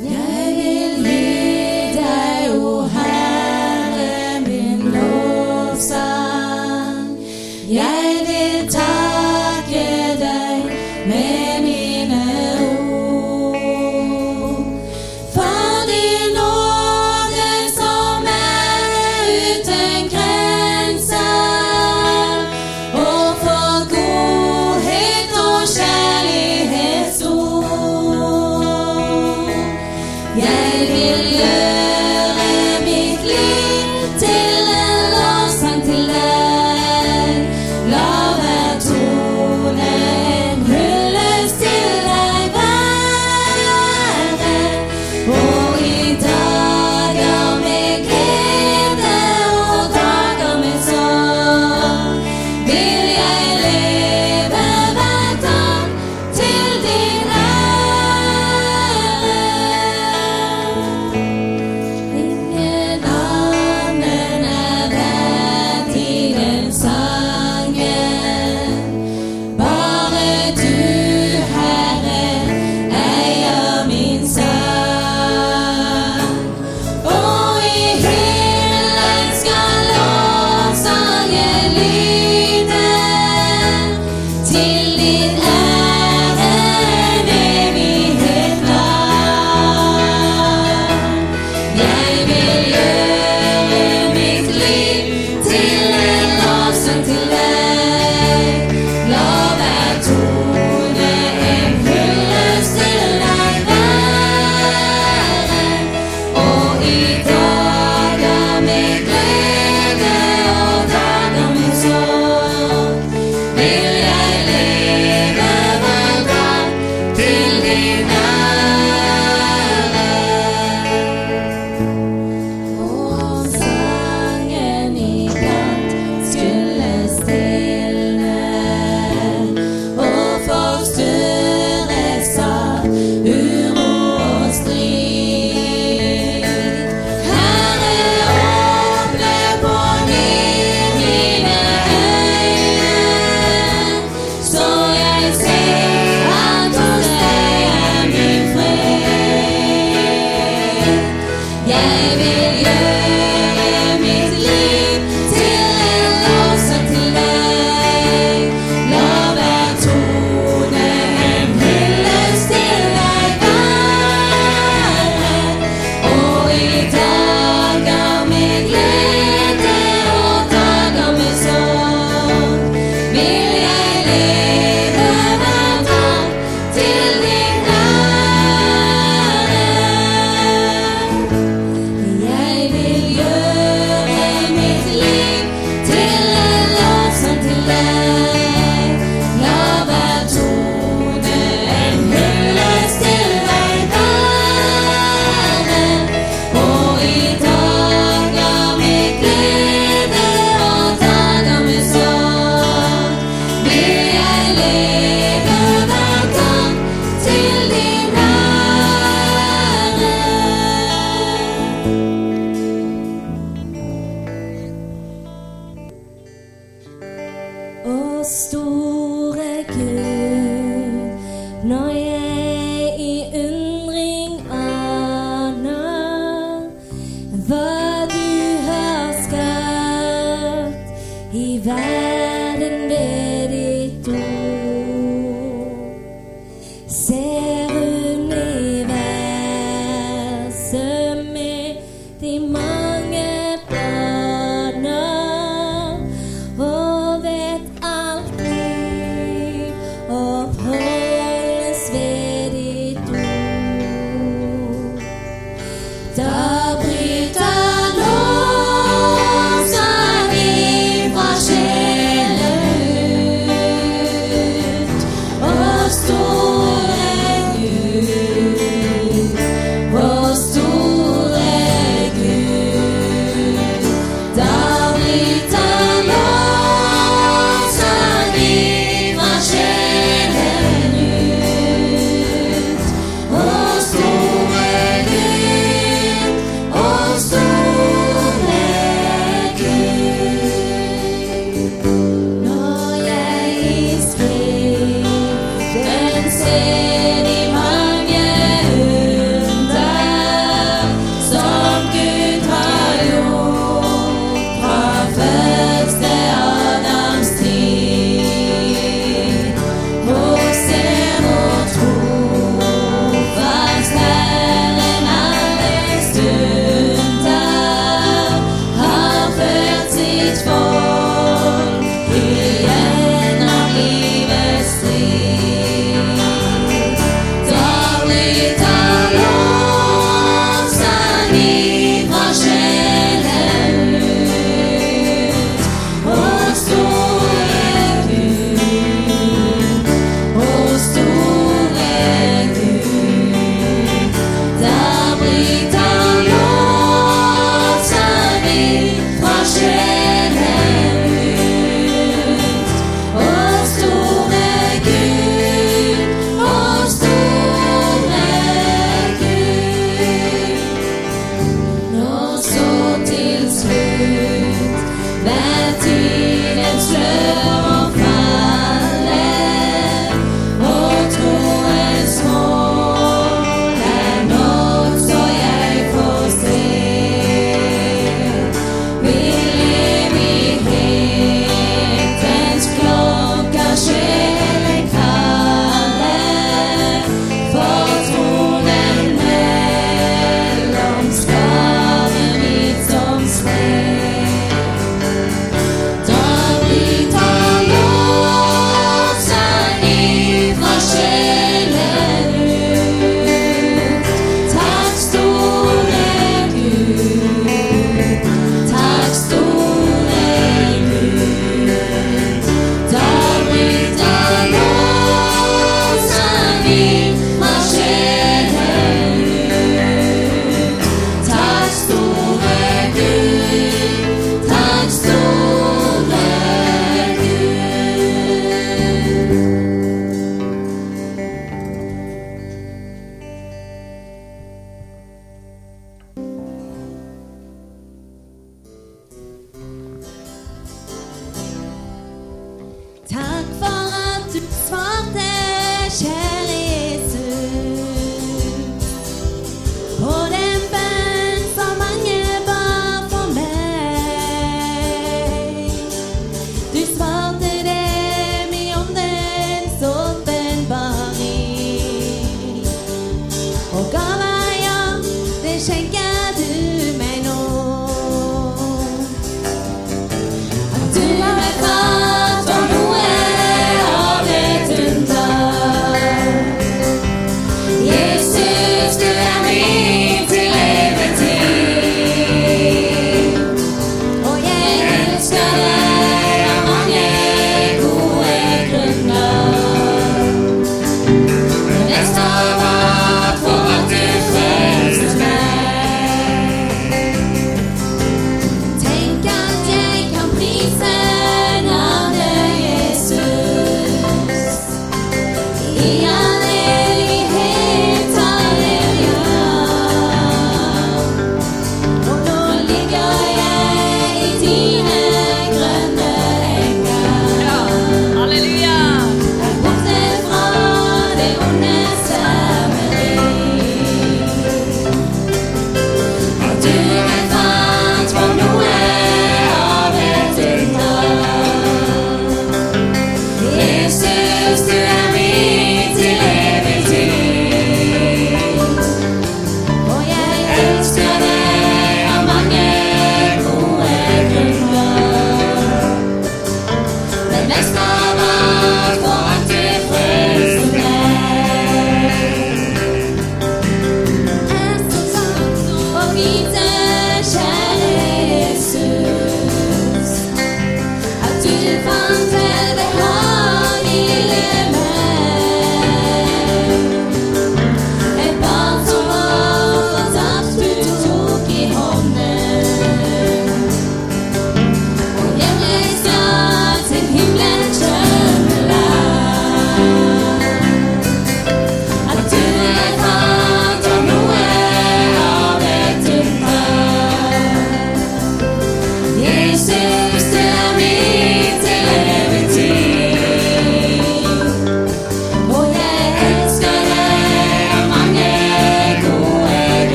Jeg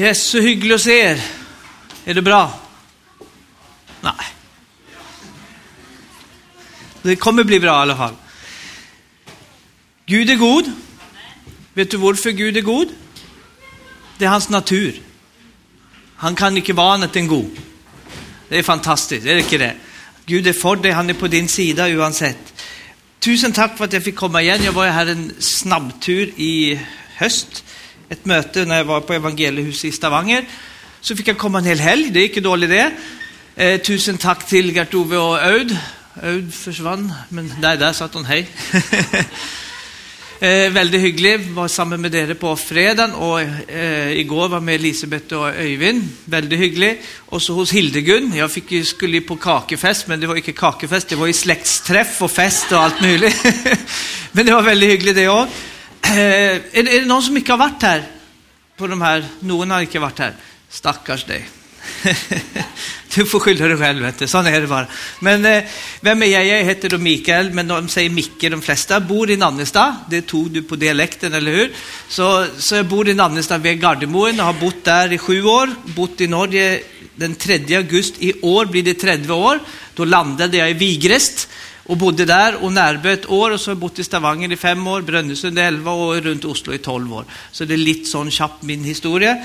Yes, så hyggligt att se er. Är det bra? Nej. Det kommer bli bra i alla fall. Gud är god. Vet du varför Gud är god? Det är hans natur. Han kan inte vara annat än god. Det är fantastiskt, är det inte det? Gud är för dig, han är på din sida oavsett. Tusen tack för att jag fick komma igen. Jag var ju här en snabbtur i höst. Ett möte när jag var på Evangeliehuset i Stavanger. Så fick jag komma en hel helg, det gick ju dåligt det. Eh, tusen tack till Gert-Ove och Aud. Aud försvann, men där, där satt hon, hej. Eh, väldigt hygglig, var samman med er på fredagen och eh, igår var med Elisabeth och Öyvind, väldigt hygglig. Och så hos Hildegun, jag fick ju, skulle ju på kakefest, men det var inte kakefest, det var ju släktsträff och fest och allt möjligt. men det var väldigt hyggligt det också. Eh, är, det- är det någon som inte har varit här? På de här, någon har inte varit här. Stackars dig. du får skylla dig själv, vet du. sån är det bara. Men eh, vem är jag? Jag heter då Mikael, men de säger Micke de flesta. Bor i Nannestad, det tog du på dialekten, eller hur? Så, så jag bor i Nannestad vid Gardermoen och har bott där i sju år. Bott i Norge den 3 augusti i år blir det 30 år. Då landade jag i Vigrest och bodde där och Närbö ett år och så har jag bott i Stavanger i fem år, Brönnösund i elva och runt Oslo i tolv år. Så det är lite sån kjapp min historia.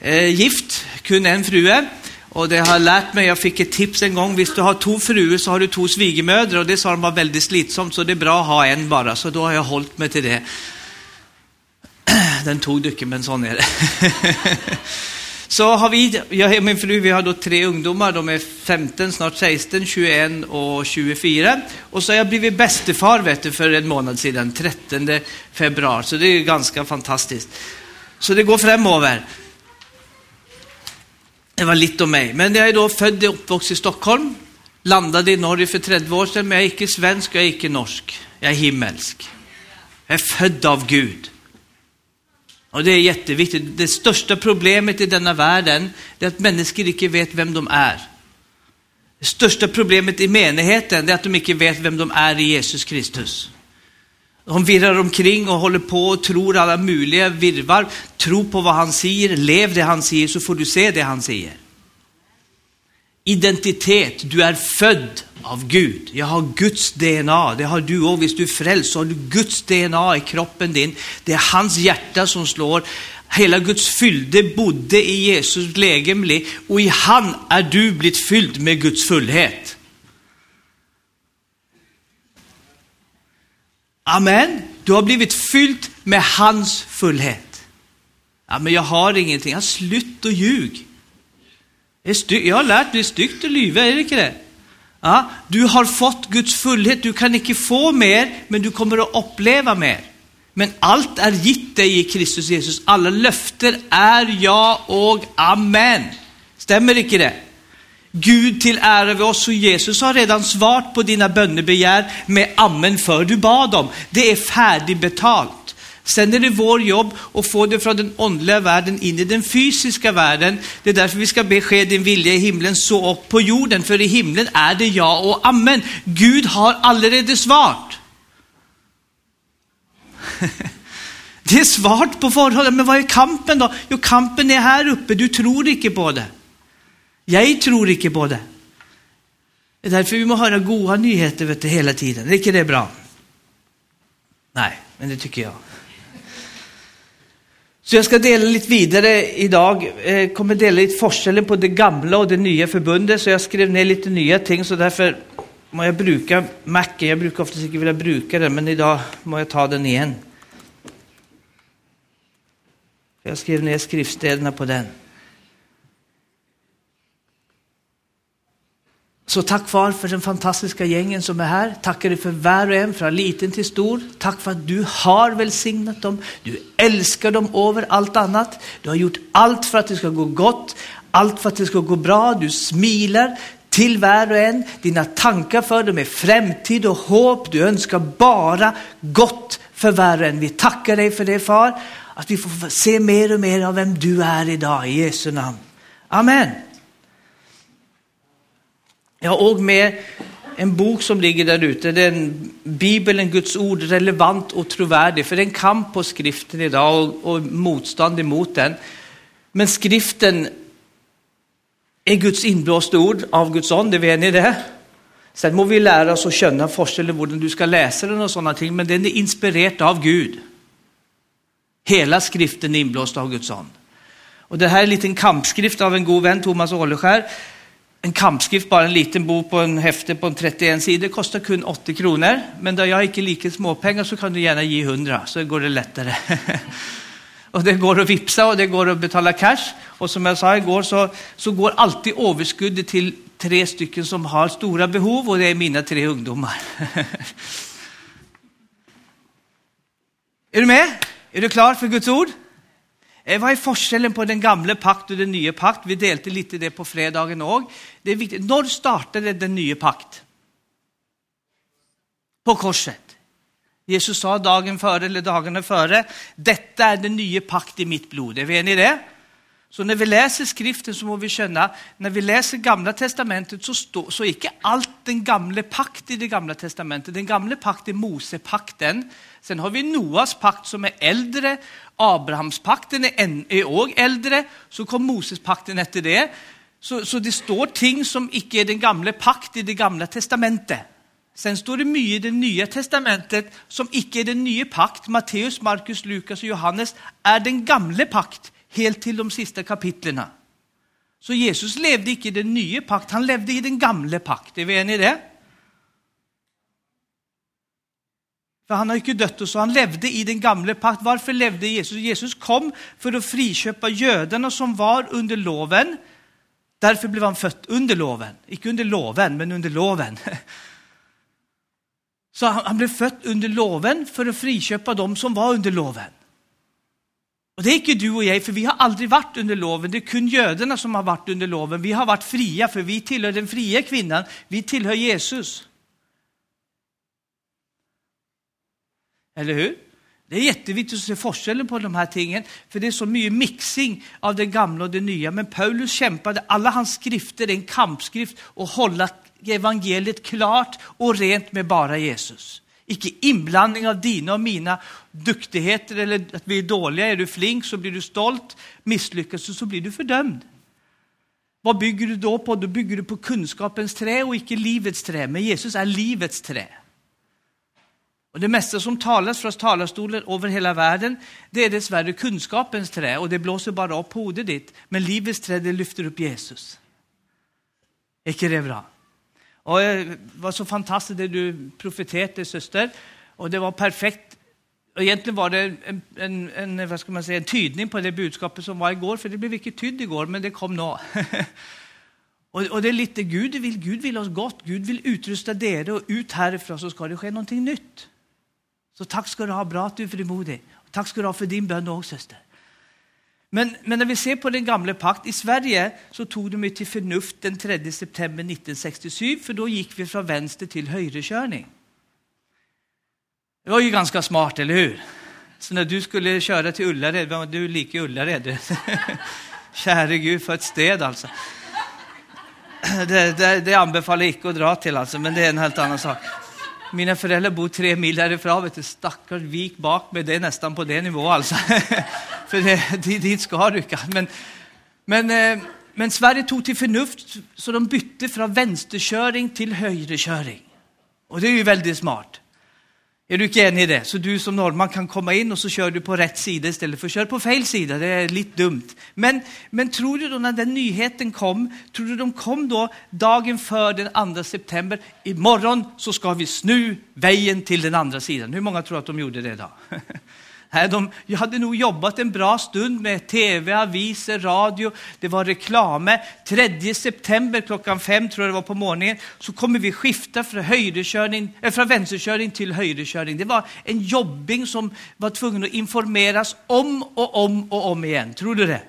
Eh, gift, kun en frue. Och det har lärt mig, jag fick ett tips en gång, om du har två fruar så har du två svigermödrar och det sa de var väldigt slitsamt så det är bra att ha en bara. Så då har jag hållit mig till det. Den tog du inte, men sån är det. Så har vi, jag och min fru, vi har då tre ungdomar, de är 15, snart 16, 21 och 24. Och så har jag blivit bästefar vet du, för en månad sedan, 13 februari, så det är ganska fantastiskt. Så det går framöver. Det var lite om mig. Men jag är då född och uppvuxen i Stockholm, landade i Norge för 30 år sedan, men jag är inte svensk, jag är inte norsk. Jag är himmelsk. Jag är född av Gud. Och det är jätteviktigt. Det största problemet i denna världen är att människor inte vet vem de är. Det största problemet i menigheten är att de inte vet vem de är i Jesus Kristus. De virrar omkring och håller på och tror alla möjliga virvar. Tro på vad han säger, lev det han säger så får du se det han säger. Identitet, du är född av Gud. Jag har Guds DNA, det har du också. Hvis du är frälst så har du Guds DNA i kroppen din. Det är hans hjärta som slår. Hela Guds fylde bodde i Jesus legemlig och i han är du blivit fylld med Guds fullhet. Amen. Du har blivit fylld med hans fullhet. Ja, men jag har ingenting. Ja, slutt och. Jag har lärt mig styggt att lyva, är det inte det? Ja, du har fått Guds fullhet, du kan inte få mer, men du kommer att uppleva mer. Men allt är gitt dig i Kristus Jesus. Alla löfter är ja och amen. Stämmer inte det? Gud till ära vid oss och Jesus har redan svarat på dina bönebegär med amen för du bad om. Det är färdigbetalt. Sen är det vår jobb att få det från den andliga världen in i den fysiska världen. Det är därför vi ska be ske din vilja i himlen så upp på jorden. För i himlen är det ja och amen. Gud har allerede svart. Det är svart på förhållande, men vad är kampen då? Jo, kampen är här uppe, du tror inte på det. Jag tror inte på det. Det är därför vi måste höra goda nyheter vet du, hela tiden. Är inte det bra? Nej, men det tycker jag. Så jag ska dela lite vidare idag. Jag kommer dela lite forskellen på det gamla och det nya förbundet. Så jag skrev ner lite nya ting. Så därför må jag bruka Macen. Jag brukar oftast inte vilja bruka den, men idag må jag ta den igen. Jag skrev ner skriftstäderna på den. Så tack far för den fantastiska gängen som är här. Tackar dig för var och en, från liten till stor. Tack för att du har välsignat dem. Du älskar dem över allt annat. Du har gjort allt för att det ska gå gott, allt för att det ska gå bra. Du smilar till var och en. Dina tankar för dem är framtid och hopp. Du önskar bara gott för var och en. Vi tackar dig för det far. Att vi får se mer och mer av vem du är idag i Jesu namn. Amen. Jag har också med en bok som ligger där ute. Det är en Bibeln, Guds ord, relevant och trovärdig. För det är en kamp på skriften idag och, och motstånd emot den. Men skriften är Guds inblåsta ord av Guds ande, vet ni det? Sen må vi lära oss att känna forskellen hur du ska läsa den och sådana ting, men den är inspirerad av Gud. Hela skriften är inblåst av Guds ande. Och det här är en liten kampskrift av en god vän, Thomas Åleskär en kampskrift, bara en liten bok på en häfte på en 31 sidor, kostar kun 80 kronor. Men då jag inte lika småpengar så kan du gärna ge 100, så går det lättare. och det går att vipsa och det går att betala cash. Och som jag sa igår så, så går alltid överskuddet till tre stycken som har stora behov och det är mina tre ungdomar. är du med? Är du klar för Guds ord? Eh, vad är forskellen på den gamla pakt och den nya pakt? Vi delte lite det på fredagen också. Det är viktigt. När startade den nya pakt? På korset. Jesus sa dagen före eller dagarna före, detta är den nya pakt i mitt blod. Är ni det? Så när vi läser skriften så må vi känna, när vi läser gamla testamentet så, stå, så är inte allt den gamla pakt i det gamla testamentet. Den gamla pakt är Mosepakten. Sen har vi Noas pakt som är äldre, Abrahamspakten är, är också äldre, så kom Mosespakten efter det. Så, så det står ting som icke är den gamla pakt i det gamla testamentet. Sen står det mycket i det nya testamentet som icke är den nya pakt. Matteus, Markus, Lukas och Johannes är den gamla pakt helt till de sista kapitlerna. Så Jesus levde inte i den nya pakt, han levde i den gamla pakten. eniga i det? För han har inte dött och så han levde i den gamla pakt. Varför levde Jesus? Jesus kom för att friköpa judarna som var under loven. Därför blev han född under loven. Inte under loven, men under loven. Så han blev född under loven för att friköpa dem som var under loven. Och det är inte du och jag, för vi har aldrig varit under loven. Det är kun judarna som har varit under loven. Vi har varit fria, för vi tillhör den fria kvinnan. Vi tillhör Jesus. Eller hur? Det är jätteviktigt att se forskellen på de här tingen, för det är så mycket mixing av det gamla och det nya. Men Paulus kämpade, alla hans skrifter är en kampskrift och hålla evangeliet klart och rent med bara Jesus. Icke inblandning av dina och mina duktigheter eller att vi är dåliga. Är du flink så blir du stolt, misslyckas du så blir du fördömd. Vad bygger du då på? Då bygger du på kunskapens trä och icke livets trä. Men Jesus är livets trä. Och det mesta som talas från talarstolen över hela världen, det är dessvärre kunskapens trä och det blåser bara upp hodet ditt. Men livets trä, det lyfter upp Jesus. Är inte det bra? Och eh, det var så fantastiskt det du profeterade, syster. Och det var perfekt. Och egentligen var det en, en, en, vad ska man säga, en tydning på det budskapet som var igår, för det blev inte tydd igår, men det kom nu. och, och det är lite Gud vill, Gud vill oss gott, Gud vill utrusta det och ut härifrån så ska det ske någonting nytt. Så tack ska du ha, bra att du är frimodig. Tack ska du ha för din bön också, syster. Men, men, när vi ser på den gamla pakt, i Sverige så tog de till förnuft den 3 september 1967, för då gick vi från vänster till högerkörning. Det var ju ganska smart, eller hur? Så när du skulle köra till Ullared, du du lik Ullared? Käre Gud, för ett sted alltså. Det, det, det anbefaller jag icke att dra till alltså, men det är en helt annan sak. Mina föräldrar bor tre mil därifrån, vet du, stackars vik bak med det är nästan på det nivå alltså. För det, dit ska du men, men, eh, men Sverige tog till förnuft så de bytte från vänsterköring till högerköring. Och det är ju väldigt smart. Är du inte enig i det? Så du som norrman kan komma in och så kör du på rätt sida istället för att köra på fel sida. Det är lite dumt. Men, men tror du då när den nyheten kom, tror du de kom då dagen för den 2 september? Imorgon så ska vi snu vägen till den andra sidan. Hur många tror att de gjorde det då? Nej, de, hade nog jobbat en bra stund med tv, aviser, radio, det var reklamer. 3 september klockan fem, tror jag det var på morgonen, så kommer vi skifta från, höjderkörning, äh, eh, från vänsterkörning till höjderkörning. Det var en jobbing som var tvungen att informeras om och om och om igen. Tror du det?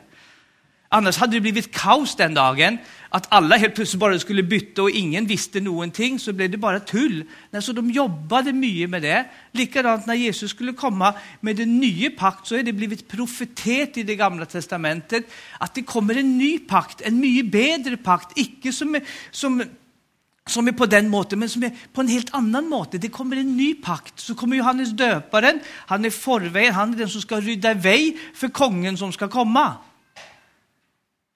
Annars hade det blivit kaos den dagen, att alla helt plötsligt bara skulle byta och ingen visste någonting, så blev det bara tull. Så de jobbade mycket med det. Likadant när Jesus skulle komma med den nya pakt så är det blivit profetet i det gamla testamentet att det kommer en ny pakt, en mycket bättre pakt, icke som, som som är på den måten, men som är på en helt annan måte. Det kommer en ny pakt. Så kommer Johannes döparen, han är förvägen, han är den som ska rydda väg för kungen som ska komma.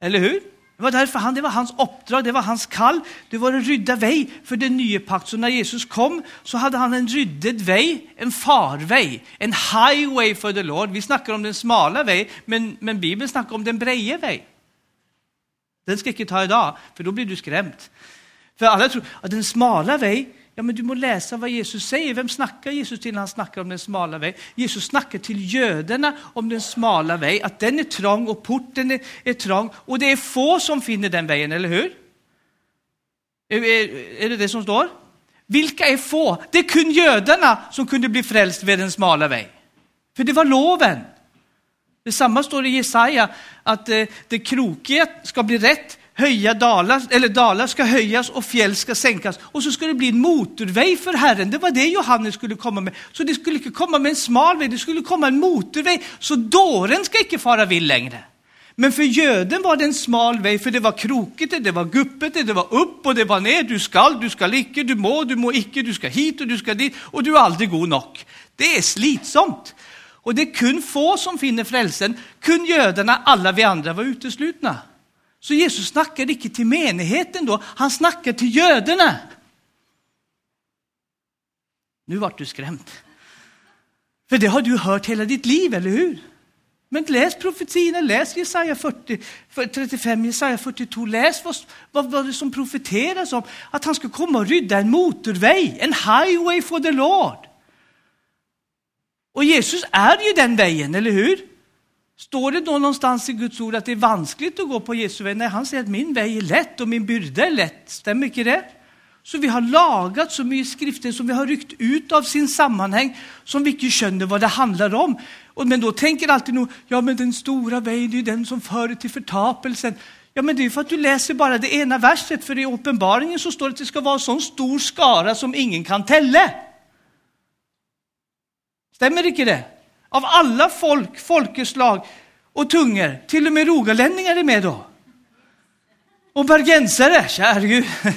Eller hur? Det var därför han, det var hans uppdrag, det var hans kall. Det var en ryddad väg för den nya pakt. Så när Jesus kom så hade han en ryddad väg, en farväg, en highway for the Lord. Vi snackar om den smala väg, men, men Bibeln snackar om den breda väg. Den ska jag inte ta idag, för då blir du skrämd. För alla tror att den smala väg, Ja, men du må läsa vad Jesus säger. Vem snackar Jesus till när han snackar om den smala vägen? Jesus snackar till judarna om den smala vägen, att den är trång och porten är, är trång och det är få som finner den vägen, eller hur? Är, är, är det det som står? Vilka är få? Det är kun judarna som kunde bli frälst vid den smala vägen. För det var loven. Detsamma står i Jesaja, att eh, det krokiga ska bli rätt, höja dalar, eller dalar ska höjas och fjäll ska sänkas. Och så skulle det bli en motorväg för Herren. Det var det Johannes skulle komma med. Så det skulle inte komma med en smal väg, det skulle komma en motorväg. Så dåren ska inte fara vill längre. Men för göden var det en smal väg, för det var krokigt, det var guppet, det var upp och det var ner. Du skall, du skall icke, du må, du må icke, du ska hit och du ska dit och du är aldrig god nog. Det är slitsamt. Och det är kun få som finner frälsen, kun gödarna, alla vi andra var uteslutna. Så Jesus snackar inte till menigheten då, han snackar till judarna. Nu vart du skrämd. För det har du hört hela ditt liv, eller hur? Men läs profetierna, läs Jesaja 40, 35, Jesaja 42, läs vad, vad, vad det som profeteras om. Att han ska komma och rydda en motorväg, en highway for the Lord. Och Jesus är ju den vägen, eller hur? Står det då någonstans i Guds ord att det är vanskligt att gå på Jesu väg? Nej, han säger att min väg är lätt och min byrda är lätt. Stämmer inte det? Så vi har lagat så mycket skrifter som vi har ryckt ut av sin sammanhang som vi inte känner vad det handlar om. Men då tänker alltid nog, ja men den stora vägen är den som för till förtapelsen. Ja men det är för att du läser bara det ena verset, för i uppenbaringen så står det att det ska vara en sån stor skara som ingen kan tälla. Stämmer inte det? Av alla folk, folkeslag och tungor, till och med rogalänningar är med då. Och bergensare, käre Gud.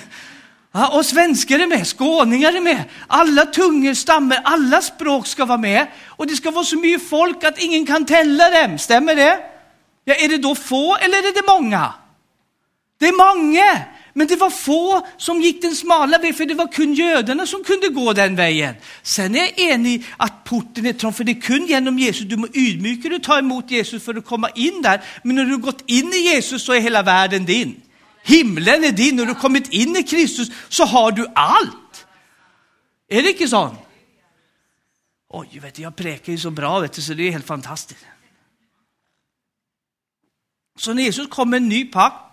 Ja, och svenskar är med, skåningar är med. Alla tungor, stammar, alla språk ska vara med. Och det ska vara så mycket folk att ingen kan tälla dem. Stämmer det? Ja, är det då få eller är det många? Det är många. Men det var få som gick den smala vägen, för det var kun judarna som kunde gå den vägen. Sen är jag enig att porten är trång, för det är kun genom Jesus. Du må ydmyka dig och ta emot Jesus för att komma in där. Men när du gått in i Jesus så är hela världen din. Himlen är din, när du kommit in i Kristus så har du allt. Är det inte så? Oj, vet du, jag präkar ju så bra, vet du, så det är helt fantastiskt. Så när Jesus kom med en ny pakt,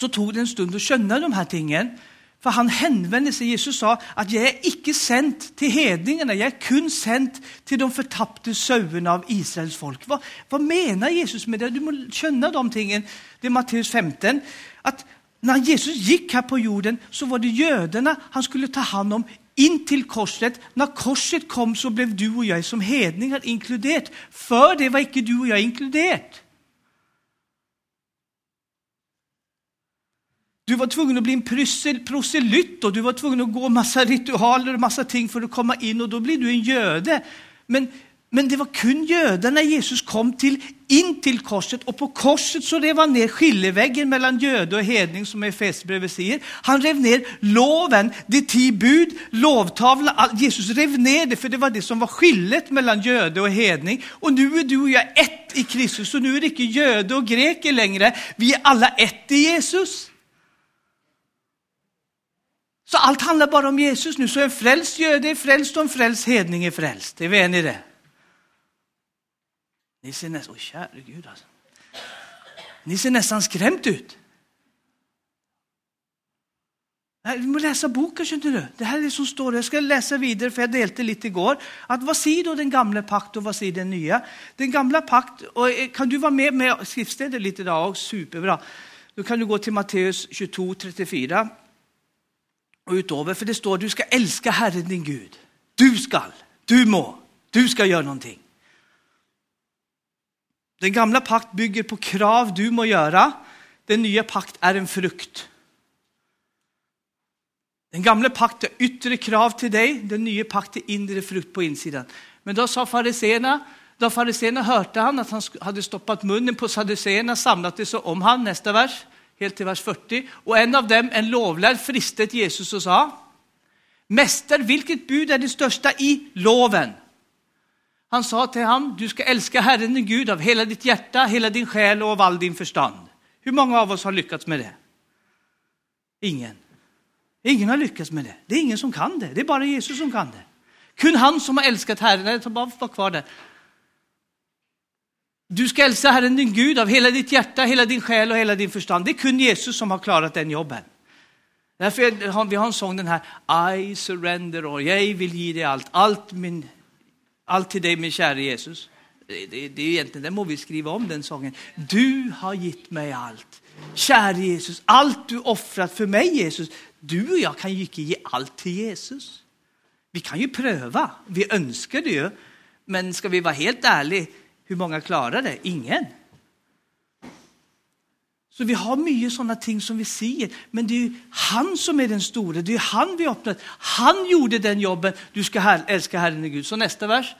så tog det en stund att känna de här tingen. För han hänvände sig, Jesus sa att jag är icke sänd till hedningarna, jag är kun sänd till de förtappade sönerna av Israels folk. Vad, vad menar Jesus med det? Du måste känna de tingen. Det är Matteus 15. Att när Jesus gick här på jorden så var det judarna han skulle ta hand om in till korset. När korset kom så blev du och jag som hedningar inkluderat. För det var icke du och jag inkluderat. Du var tvungen att bli en proselytt och du var tvungen att gå massa ritualer och massa ting för att komma in och då blir du en göde. Men, men det var kun gödar när Jesus kom till, in till korset och på korset så rev han ner skiljeväggen mellan göde och hedning som Efesierbrevet säger. Han rev ner loven, de tio bud, lovtavlan. Jesus rev ner det för det var det som var skillet mellan göde och hedning. Och nu är du och jag ett i Kristus och nu är det inte göde och greker längre. Vi är alla ett i Jesus. Så allt handlar bara om Jesus nu. Så en frälst göde är frälst och en frälst hedning är frälst. Är vi ni i det? Ni ser nästan, oh, käre Gud alltså. Ni ser nästan skrämt ut. Du måste läsa boken, känner du. Det här är det som står. Jag ska läsa vidare, för jag delte lite igår. Att vad säger då den gamla pakt och vad säger den nya? Den gamla pakt, och eh, kan du vara med med skriftstället lite idag? Superbra. Då kan du gå till Matteus 22, 34 och utöver, för det står du ska älska Herren din Gud. Du skall, du må, du ska göra någonting. Den gamla pakt bygger på krav du må göra. Den nya pakt är en frukt. Den gamla pakt är yttre krav till dig, den nya pakt är inre frukt på insidan. Men då sa fariséerna, då fariséerna hörde han att han hade stoppat munnen på saduceerna, samlat det så om han, nästa vers, helt till vers 40. Och en av dem, en lovlärd, fristet Jesus och sa, Mäster, vilket bud är det största i loven? Han sa till honom, du ska älska Herren din Gud av hela ditt hjärta, hela din själ och av all din förstånd. Hur många av oss har lyckats med det? Ingen. Ingen har lyckats med det. Det är ingen som kan det. Det är bara Jesus som kan det. Kun han som har älskat Herren, nej, ta bara var kvar där. Du ska älska Herren din Gud av hela ditt hjärta, hela din själ och hela din förstånd. Det är kun Jesus som har klarat den jobben. Därför har vi har en sång den här I surrender all, jag vill ge dig allt, allt, min, allt till dig min kära Jesus. Det, det, det är egentligen, den må vi skriva om den sången. Du har gett mig allt. Kära Jesus, allt du offrat för mig Jesus. Du och jag kan ju inte ge allt till Jesus. Vi kan ju pröva, vi önskar det ju. Men ska vi vara helt ärliga, hur många klarar det? Ingen. Så vi har mycket sådana ting som vi ser, men det är ju han som är den store, det är han vi öppnat. Han gjorde den jobben, du ska älska Herren din Gud. Så nästa vers.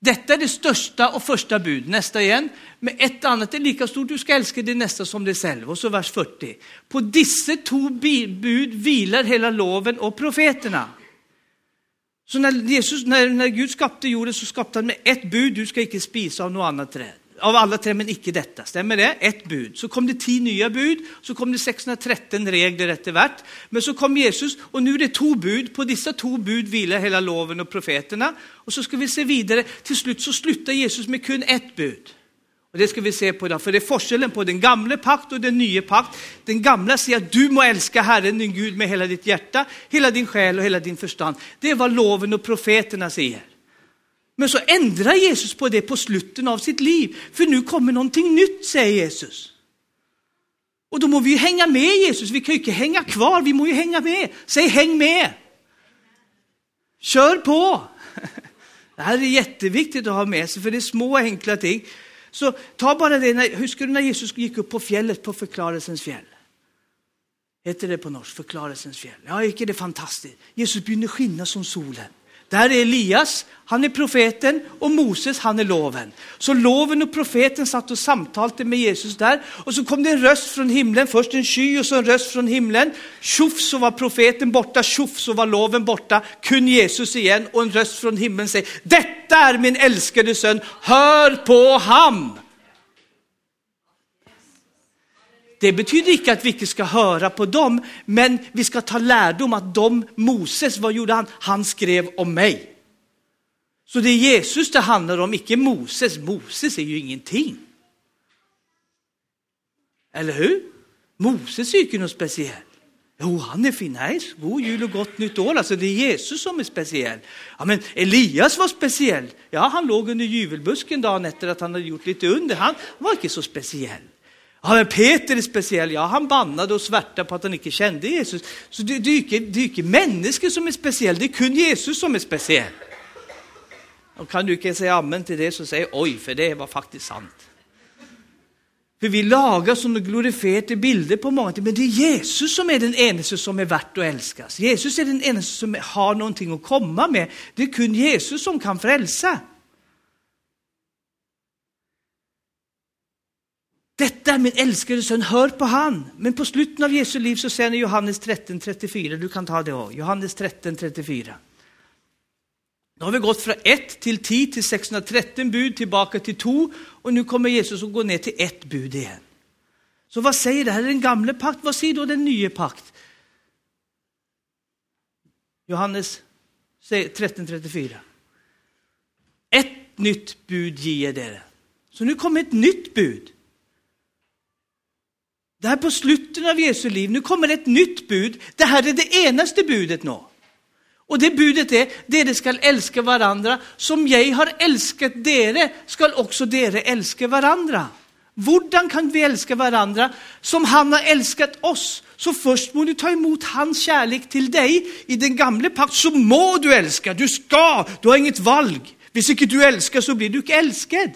Detta är det största och första bud. Nästa igen. Men ett annat är lika stort, du ska älska din nästa som dig själv. Och så vers 40. På dessa två bud vilar hela loven och profeterna. Så när, Jesus, när, när Gud skapade jorden så skapade han med ett bud, du ska inte spisa av något annat träd. Av alla träd men icke detta, stämmer det? Ett bud. Så kom det tio nya bud, så kom det 613 regler efter vart. Men så kom Jesus och nu är det två bud, på dessa två bud vilar hela loven och profeterna. Och så ska vi se vidare, till slut så slutar Jesus med kun ett bud. Och det ska vi se på idag, för det är forskellen på den gamla pakt och den nya pakt. Den gamla säger att du må älska Herren din Gud med hela ditt hjärta, hela din själ och hela din förstånd. Det är vad loven och profeterna säger. Men så ändrar Jesus på det på slutet av sitt liv, för nu kommer någonting nytt, säger Jesus. Och då må vi ju hänga med Jesus, vi kan ju inte hänga kvar, vi må ju hänga med. Säg häng med! Kör på! Det här är jätteviktigt att ha med sig, för det är små enkla ting. Så ta bara det, när, huskar du när Jesus gick upp på fjället på förklarelsens fjäll? Heter det på norsk, förklarelsens fjäll? Ja, är det fantastiskt? Jesus började skina som solen. Där är Elias, han är profeten och Moses, han är loven. Så loven och profeten satt och samtalade med Jesus där och så kom det en röst från himlen, först en sky och så en röst från himlen. Tjoff så var profeten borta, tjoff så var loven borta, kun Jesus igen och en röst från himlen säger, detta är min älskade son, hör på ham. Det betyder inte att vi inte ska höra på dem, men vi ska ta lärdom att de, Moses, vad gjorde han? Han skrev om mig. Så det är Jesus det handlar om, icke Moses. Moses är ju ingenting. Eller hur? Moses är ju inte något speciellt. Jo, han är fin. Nej, god jul och gott nytt år. Alltså det är Jesus som är speciell. Ja, men Elias var speciell. Ja, han låg under juvelbusken dagen efter att han hade gjort lite under. Han var inte så speciell. Ja, men Peter är speciell. Ja, han bannade och svärtade på att han inte kände Jesus. Så det, det, är inte, det är inte människor som är speciell, det är kun Jesus som är speciell. Och kan du inte säga amen till det så säg oj, för det var faktiskt sant. För vi lagar sådana glorifierade bilder på många men det är Jesus som är den enda som är värt att älskas. Jesus är den enda som har någonting att komma med. Det är kun Jesus som kan frälsa. Detta är min älskade son, hör på han. Men på slutet av Jesu liv så säger han i Johannes 13.34, du kan ta det också, Johannes 13.34. Nu har vi gått från 1 till 10 till 613 bud tillbaka till 2 och nu kommer Jesus att gå ner till ett bud igen. Så vad säger det här? är den gamla pakt, vad säger då den nya pakt? Johannes 13.34. Ett nytt bud ger det. Så nu kommer ett nytt bud. Det här på slutet av Jesu liv, nu kommer ett nytt bud. Det här är det enaste budet nu. Och det budet är, dere skall älska varandra, som jag har älskat dere, skall också dere älska varandra. Hur kan vi älska varandra som han har älskat oss? Så först må du ta emot hans kärlek till dig. I den gamla pakt så må du älska, du ska, du har inget valg. du inte du älskar så blir du inte älskad.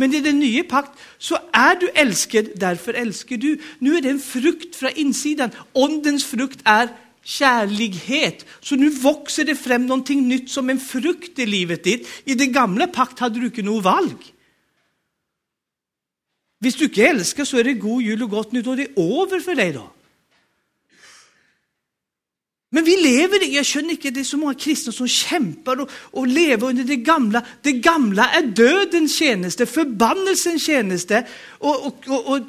Men i den nya pakt så är du älskad, därför älskar du. Nu är det en frukt från insidan. Ondens frukt är kärlighet. Så nu växer det fram någonting nytt som en frukt i livet ditt. I den gamla pakt hade du inte något valg. Om du inte älskar så är det god jul och gott nytt och det är över för dig då. Men vi lever i, jag känner inte, det är så många kristna som kämpar och, och lever under det gamla. Det gamla är dödens tjänste, förbannelsens tjänste. Och, och, och, och,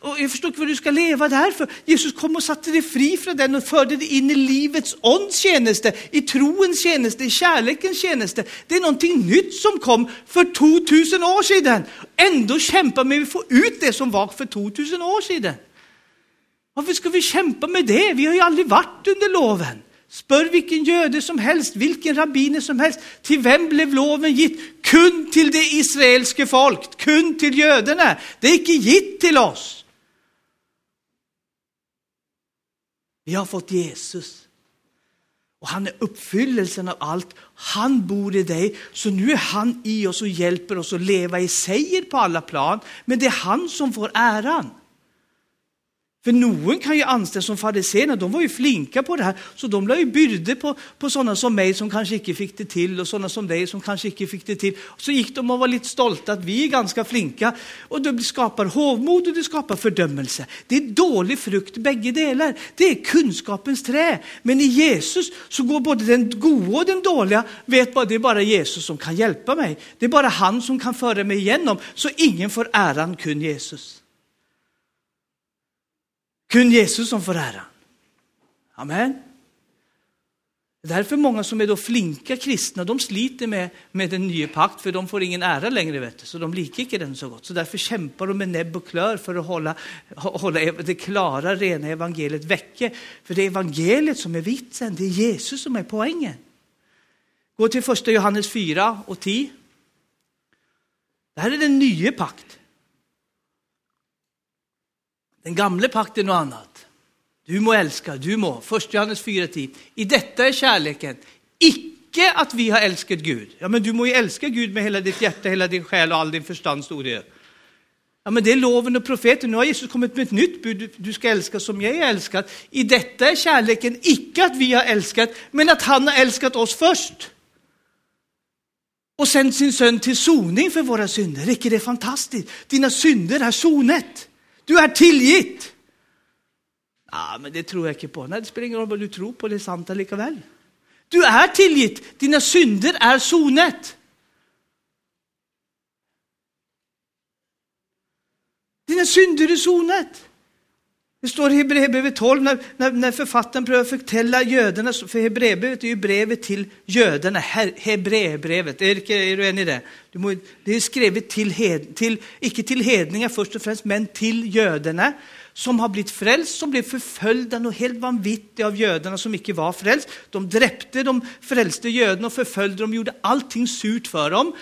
och jag förstår inte vad du ska leva där för. Jesus kom och satte dig fri från den och förde dig in i livets ånds tjänste, i troens tjänste, i kärlekens tjänste. Det är någonting nytt som kom för 2000 år sedan. Ändå kämpar vi med att få ut det som var för 2000 år sedan. Varför ska vi kämpa med det? Vi har ju aldrig varit under loven. Spör vilken jöde som helst, vilken rabbiner som helst. Till vem blev loven gitt? Kun till det israeliska folket, kun till jöderna. Det är inte gitt till oss. Vi har fått Jesus. Och han är uppfyllelsen av allt. Han bor i dig, så nu är han i oss och hjälper oss att leva i seger på alla plan. Men det är han som får äran. För någon kan ju anställas som fariséerna, de var ju flinka på det här, så de la ju byrde på, på sådana som mig som kanske inte fick det till och sådana som dig som kanske inte fick det till. Så gick de och var lite stolta att vi är ganska flinka och det skapar hovmod och det skapar fördömelse. Det är dålig frukt bägge delar. Det är kunskapens trä. Men i Jesus så går både den goda och den dåliga, vet bara det är bara Jesus som kan hjälpa mig. Det är bara han som kan föra mig igenom, så ingen får äran kun Jesus. Kun Jesus som får äran. Amen. Det är därför många som är då flinka kristna, de sliter med, med den nya pakt, för de får ingen ära längre, vet du, så de likar inte den så gott. Så därför kämpar de med näbb och klör för att hålla, hålla det klara, rena evangeliet väcke. För det är evangeliet som är vitsen, det är Jesus som är poängen. Gå till första Johannes 4 och 10. Det här är den nya pakt. Den gamla pakten och annat. Du må älska, du må. 1 Johannes 4.10. I detta är kärleken, icke att vi har älskat Gud. Ja, men du må ju älska Gud med hela ditt hjärta, hela din själ och all din förstånd, stod det. Ja, men det är loven och profeten. Nu har Jesus kommit med ett nytt bud. Du ska älska som jag är älskad. I detta är kärleken icke att vi har älskat, men att han har älskat oss först. Och sänt sin son till soning för våra synder. Räcker det fantastiskt? Dina synder är sonet. Du är tillgitt. Ja, men det tror jag inte på. Nej, det spelar ingen roll vad du tror på, det är sant lika väl. Du är tillgitt, dina synder är sonet. Dina synder är sonet. Det står i Hebreerbrevet 12 när, när, när författaren prövar förtälla judarna, för Hebreerbrevet är ju brevet till judarna, Hebreerbrevet, är, är du enig i det? Det är skrivet till, hed, till, icke till hedningar först och främst, men till judarna som har blivit frälst, som blev förföljda och helt vanvittiga av judarna som icke var frälst. De dräpte de frälste judarna och förföljde dem, gjorde allting surt för dem.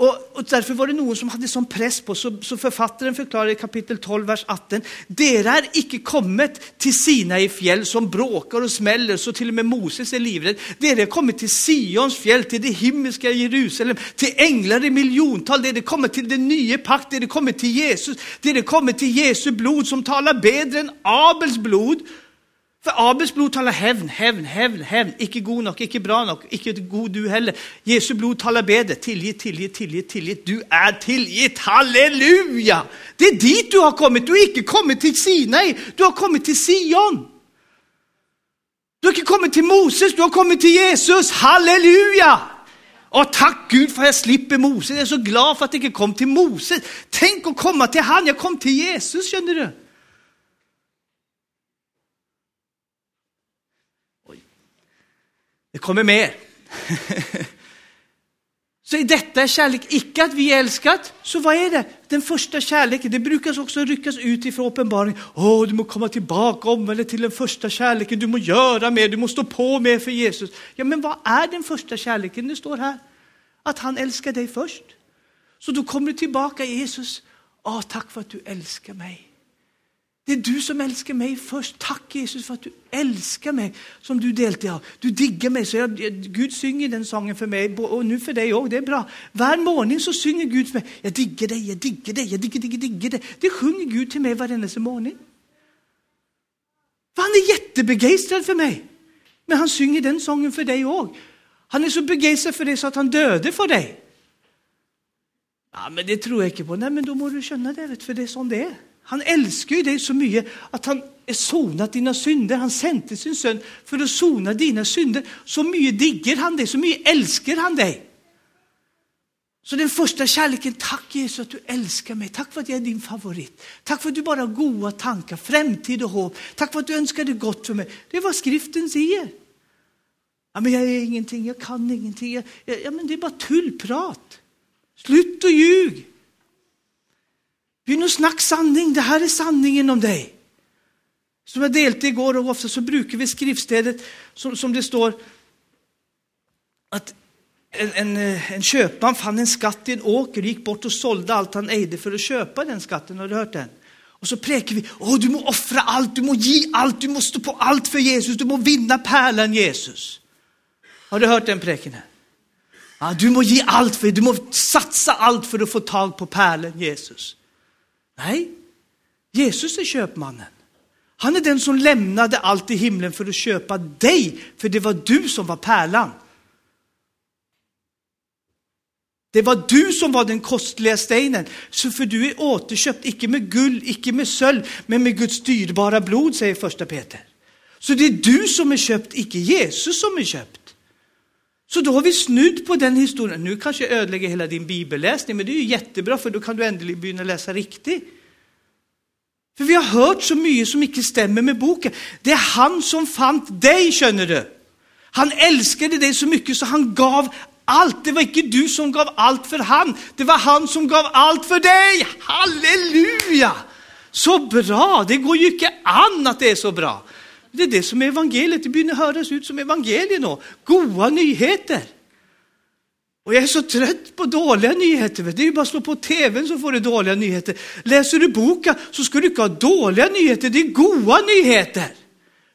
Och, och, därför var det någon som hade sån press på, så, så författaren förklarar i kapitel 12, vers 18. Dera är icke kommit till sina i fjäll som bråkar och smäller, så till och med Moses är livrädd. Dera är kommit till Sions fjäll, till det himmelska Jerusalem, till änglar i miljontal. Dera är kommit till den nya pakt, dera är kommit till Jesus. Dera är kommit till Jesu blod som talar bättre än Abels blod. För Abels blod talar hävn, hävn, hävn, hävn. Icke god nog, icke bra nog, icke god du heller. Jesu blod talar bedre. Tillgitt, tillgitt, tillgitt, tillgitt. Du är tillgitt. Halleluja! Det är dit du har kommit. Du har icke kommit till Sinai. Du har kommit till Sion. Du har inte kommit till Moses, du har kommit till Jesus. Halleluja! Och tack Gud för att jag slipper Moses. Jag är så glad för att jag inte kom till Moses. Tänk att komma till han. Jag kom till Jesus, känner du. Det kommer mer. Så i detta är kärlek icke att vi är älskat. Så vad är det? Den första kärleken, det brukar också ryckas ut ifrån uppenbaringen. Åh, du må komma tillbaka, omvända till den första kärleken, du må göra mer, du må stå på mer för Jesus. Ja, men vad är den första kärleken? Det står här att han älskar dig först. Så då kommer du tillbaka, Jesus. Åh, tack för att du älskar mig. Det är du som älskar mig först. Tack Jesus för att du älskar mig som du deltar av. Du diggar mig. Så jag, Gud synger den sången för mig och nu för dig också. Det är bra. Var morgon så synger Gud för mig. Jag diggar dig, jag diggar dig, jag digger, digger, diggar dig. Det sjunger Gud till mig varenda morgon. För han är jättebegeistrad för mig. Men han synger den sången för dig också. Han är så begeistrad för dig så att han döde för dig. Ja, men det tror jag inte på. Nej, men då må du känna det, för det är som det är. Han älskar ju dig så mycket att han är sonat dina synder. Han sände sin son för att sona dina synder. Så mycket digger han dig, så mycket älskar han dig. Så den första kärleken, tack Jesus att du älskar mig. Tack för att jag är din favorit. Tack för att du bara har goda tankar, framtid och hopp. Tack för att du önskar det gott för mig. Det är vad skriften säger. Ja, men jag är ingenting, jag kan ingenting. Jag, ja, men det är bara tullprat. Slut och ljug. Begynn att snack sanning. Det här är sanningen om dig. Som jag delte igår och ofta så brukar vi skriftstället som, som det står att en, en, eh, en köpman fann en skatt i en åker, gick bort och sålde allt han ägde för att köpa den skatten. Har du hört den? Och så präker vi, åh du må offra allt, du må ge allt, du måste stå på allt för Jesus, du må vinna pärlan Jesus. Har du hört den präken här? Ja, du må ge allt för, du må satsa allt för att få tag på pärlan Jesus. Nej, Jesus är köpmannen. Han är den som lämnade allt i himlen för att köpa dig, för det var du som var pärlan. Det var du som var den kostliga stenen, så för du är återköpt, icke med guld, icke med sölv, men med Guds dyrbara blod, säger första Peter. Så det är du som är köpt, icke Jesus som är köpt. Så då har vi snudd på den historien. Nu kanske jag ödelägger hela din bibelläsning, men det är ju jättebra för då kan du äntligen börja läsa riktigt. För vi har hört så mycket som inte stämmer med boken. Det är han som fann dig, känner du. Han älskade dig så mycket så han gav allt. Det var inte du som gav allt för han. Det var han som gav allt för dig. Halleluja! Så bra! Det går ju inte an att det är så bra. Det är det som är evangeliet. Det börjar höras ut som evangeliet nu. Goda nyheter. Och jag är så trött på dåliga nyheter. Det är ju bara att slå på tvn så får du dåliga nyheter. Läser du boken så ska du inte ha dåliga nyheter, det är goda nyheter.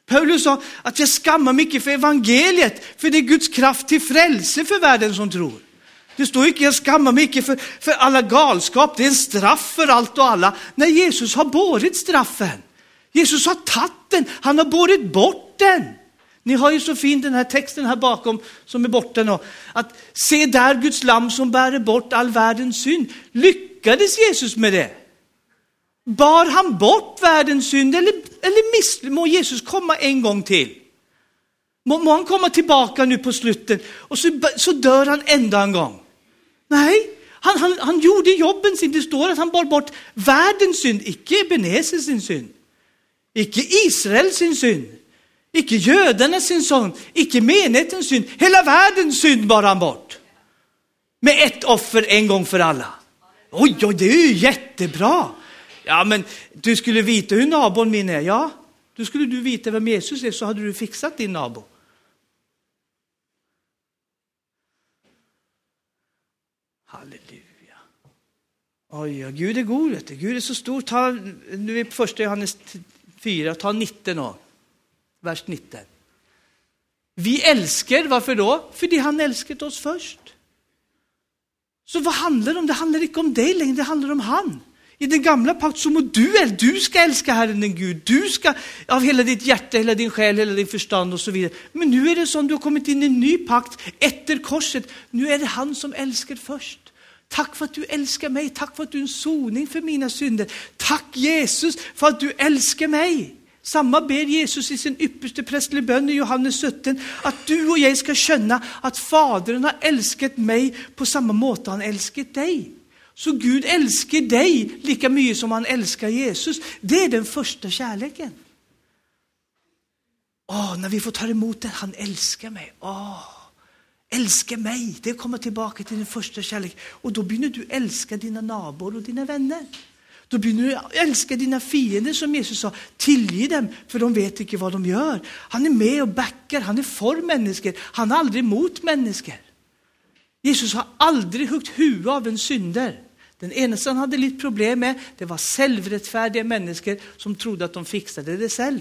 Paulus sa att jag skammar mycket för evangeliet, för det är Guds kraft till frälse för världen som tror. Det står inte jag skammar mycket för, för alla galskap, det är en straff för allt och alla. När Jesus har bårit straffen. Jesus har tagit den, han har burit bort den. Ni har ju så fint den här texten här bakom som är borta nu. Att se där Guds lam som bär bort all världens synd. Lyckades Jesus med det? Bar han bort världens synd eller, eller miss, må Jesus komma en gång till? Må, må han komma tillbaka nu på slutet och så, så dör han ända en gång? Nej, han, han, han gjorde jobben sin. Det står att han bar bort världens synd, icke Ebenezer sin synd. Icke Israel sin synd. Icke judarna sin synd, icke menighetens synd. Hela världens synd bar han bort. Med ett offer en gång för alla. Oj, oj, det är ju jättebra. Ja, men du skulle veta hur nabon min är. Ja, då skulle du veta vem Jesus är så hade du fixat din nabo. Halleluja. Oj, ja, Gud är god, vet du. Gud är så stor. Ta, nu är första Johannes 4, ta 19 år vers 19. Vi älskar, varför då? För det han älskat oss först. Så vad handlar det om? Det handlar inte om dig längre, det handlar om han. I den gamla pakt så må du, du ska älska Herren din Gud, du ska av hela ditt hjärta, hela din själ, hela din förstånd och så vidare. Men nu är det som du har kommit in i en ny pakt efter korset. Nu är det han som älskar först. Tack för att du älskar mig, tack för att du är en soning för mina synder. Tack Jesus för att du älskar mig. Samma ber Jesus i sin ypperste prästliga bön i Johannes 17, att du och jag ska känna att Fadern har älskat mig på samma måte han älskat dig. Så Gud älskar dig lika mycket som han älskar Jesus. Det är den första kärleken. Åh, när vi får ta emot den, han älskar mig. Åh, Älska mig, det är att komma tillbaka till din första kärlek. Och då börjar du älska dina nabor och dina vänner. Då börjar du älska dina fiender som Jesus sa, tillge dem för de vet inte vad de gör. Han är med och backar, han är för människor, han är aldrig emot människor. Jesus har aldrig huggt huvudet av en synder. Den enda han hade lite problem med, det var självrättfärdiga människor som trodde att de fixade det själv.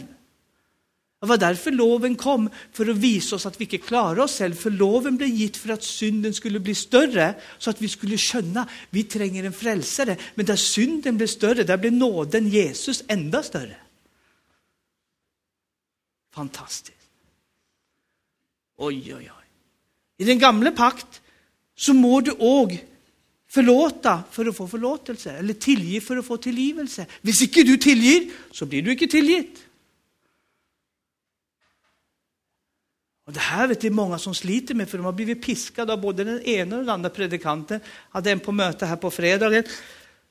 Det var därför loven kom, för att visa oss att vi inte klarar oss själva. För loven blev gitt för att synden skulle bli större, så att vi skulle känna vi tränger en frälsare. Men där synden blev större, där blev nåden Jesus ända större. Fantastiskt. Oj, oj, oj. I den gamla pakt så må du òg förlåta för att få förlåtelse, eller tillge för att få tillgivelse. Om inte du tillger, så blir du inte tillgitt. Och det här vet det är många som sliter med, för de har blivit piskade av både den ena och den andra predikanten. Jag hade en på möte här på fredagen,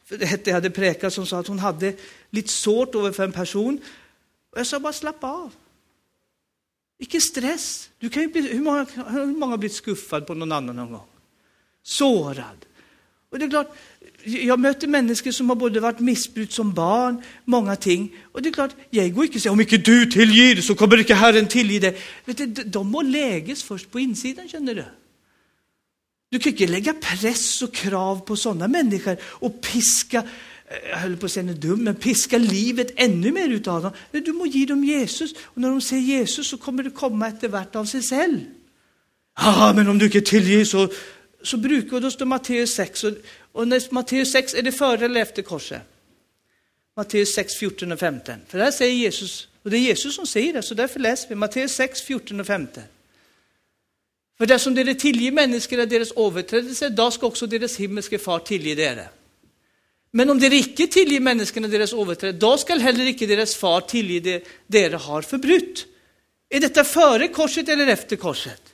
det hette jag hade präkat, som sa att hon hade lite svårt över för en person. Och jag sa bara slappa av. Vilken stress. Du kan ju bli, hur, många, hur många har blivit skuffad på någon annan någon gång? Sårad. Och det är klart, jag möter människor som har både varit missbruk som barn, många ting. Och det är klart, jag går inte och säger om inte du tillger så kommer inte Herren tillge dig. Vet du, de må läges först på insidan, känner du. Du kan inte lägga press och krav på sådana människor och piska, eh, jag höll på att säga dum, men piska livet ännu mer utav dem. Du må ge dem Jesus, och när de ser Jesus så kommer det komma efter vart av sig själv. Ja, men om du inte tillger så så brukar, det stå Matteus 6, och, och när Matteus 6, är det före eller efter korset? Matteus 6, 14 och 15. För där säger Jesus, och det är Jesus som säger det, så därför läser vi Matteus 6, 14 och 15. För det som det tillger människorna deras överträdelser, då ska också deras himmelske far tillge det. Men om det icke tillger människorna deras överträdelser, då skall heller icke deras far tillge det dere har förbrutt. Är detta före korset eller efter korset?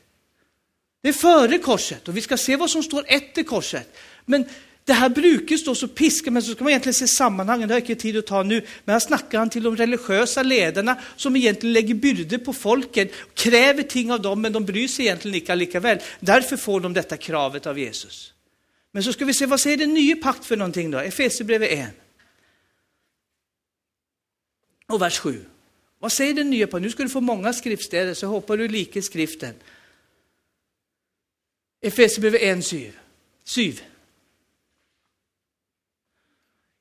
Det är före korset och vi ska se vad som står efter korset. Men det här brukar stå så piska, men så ska man egentligen se sammanhangen, det har jag inte tid att ta nu. Men här snackar han till de religiösa ledarna som egentligen lägger byrder på folket, kräver ting av dem, men de bryr sig egentligen lika, lika väl. Därför får de detta kravet av Jesus. Men så ska vi se, vad säger den nya pakt för någonting då? Efesierbrevet 1. Och vers 7. Vad säger den nya pakt? Nu ska du få många skriftstäder, så hoppar du lika skriften. Efesierbrevet 1, 7. 7.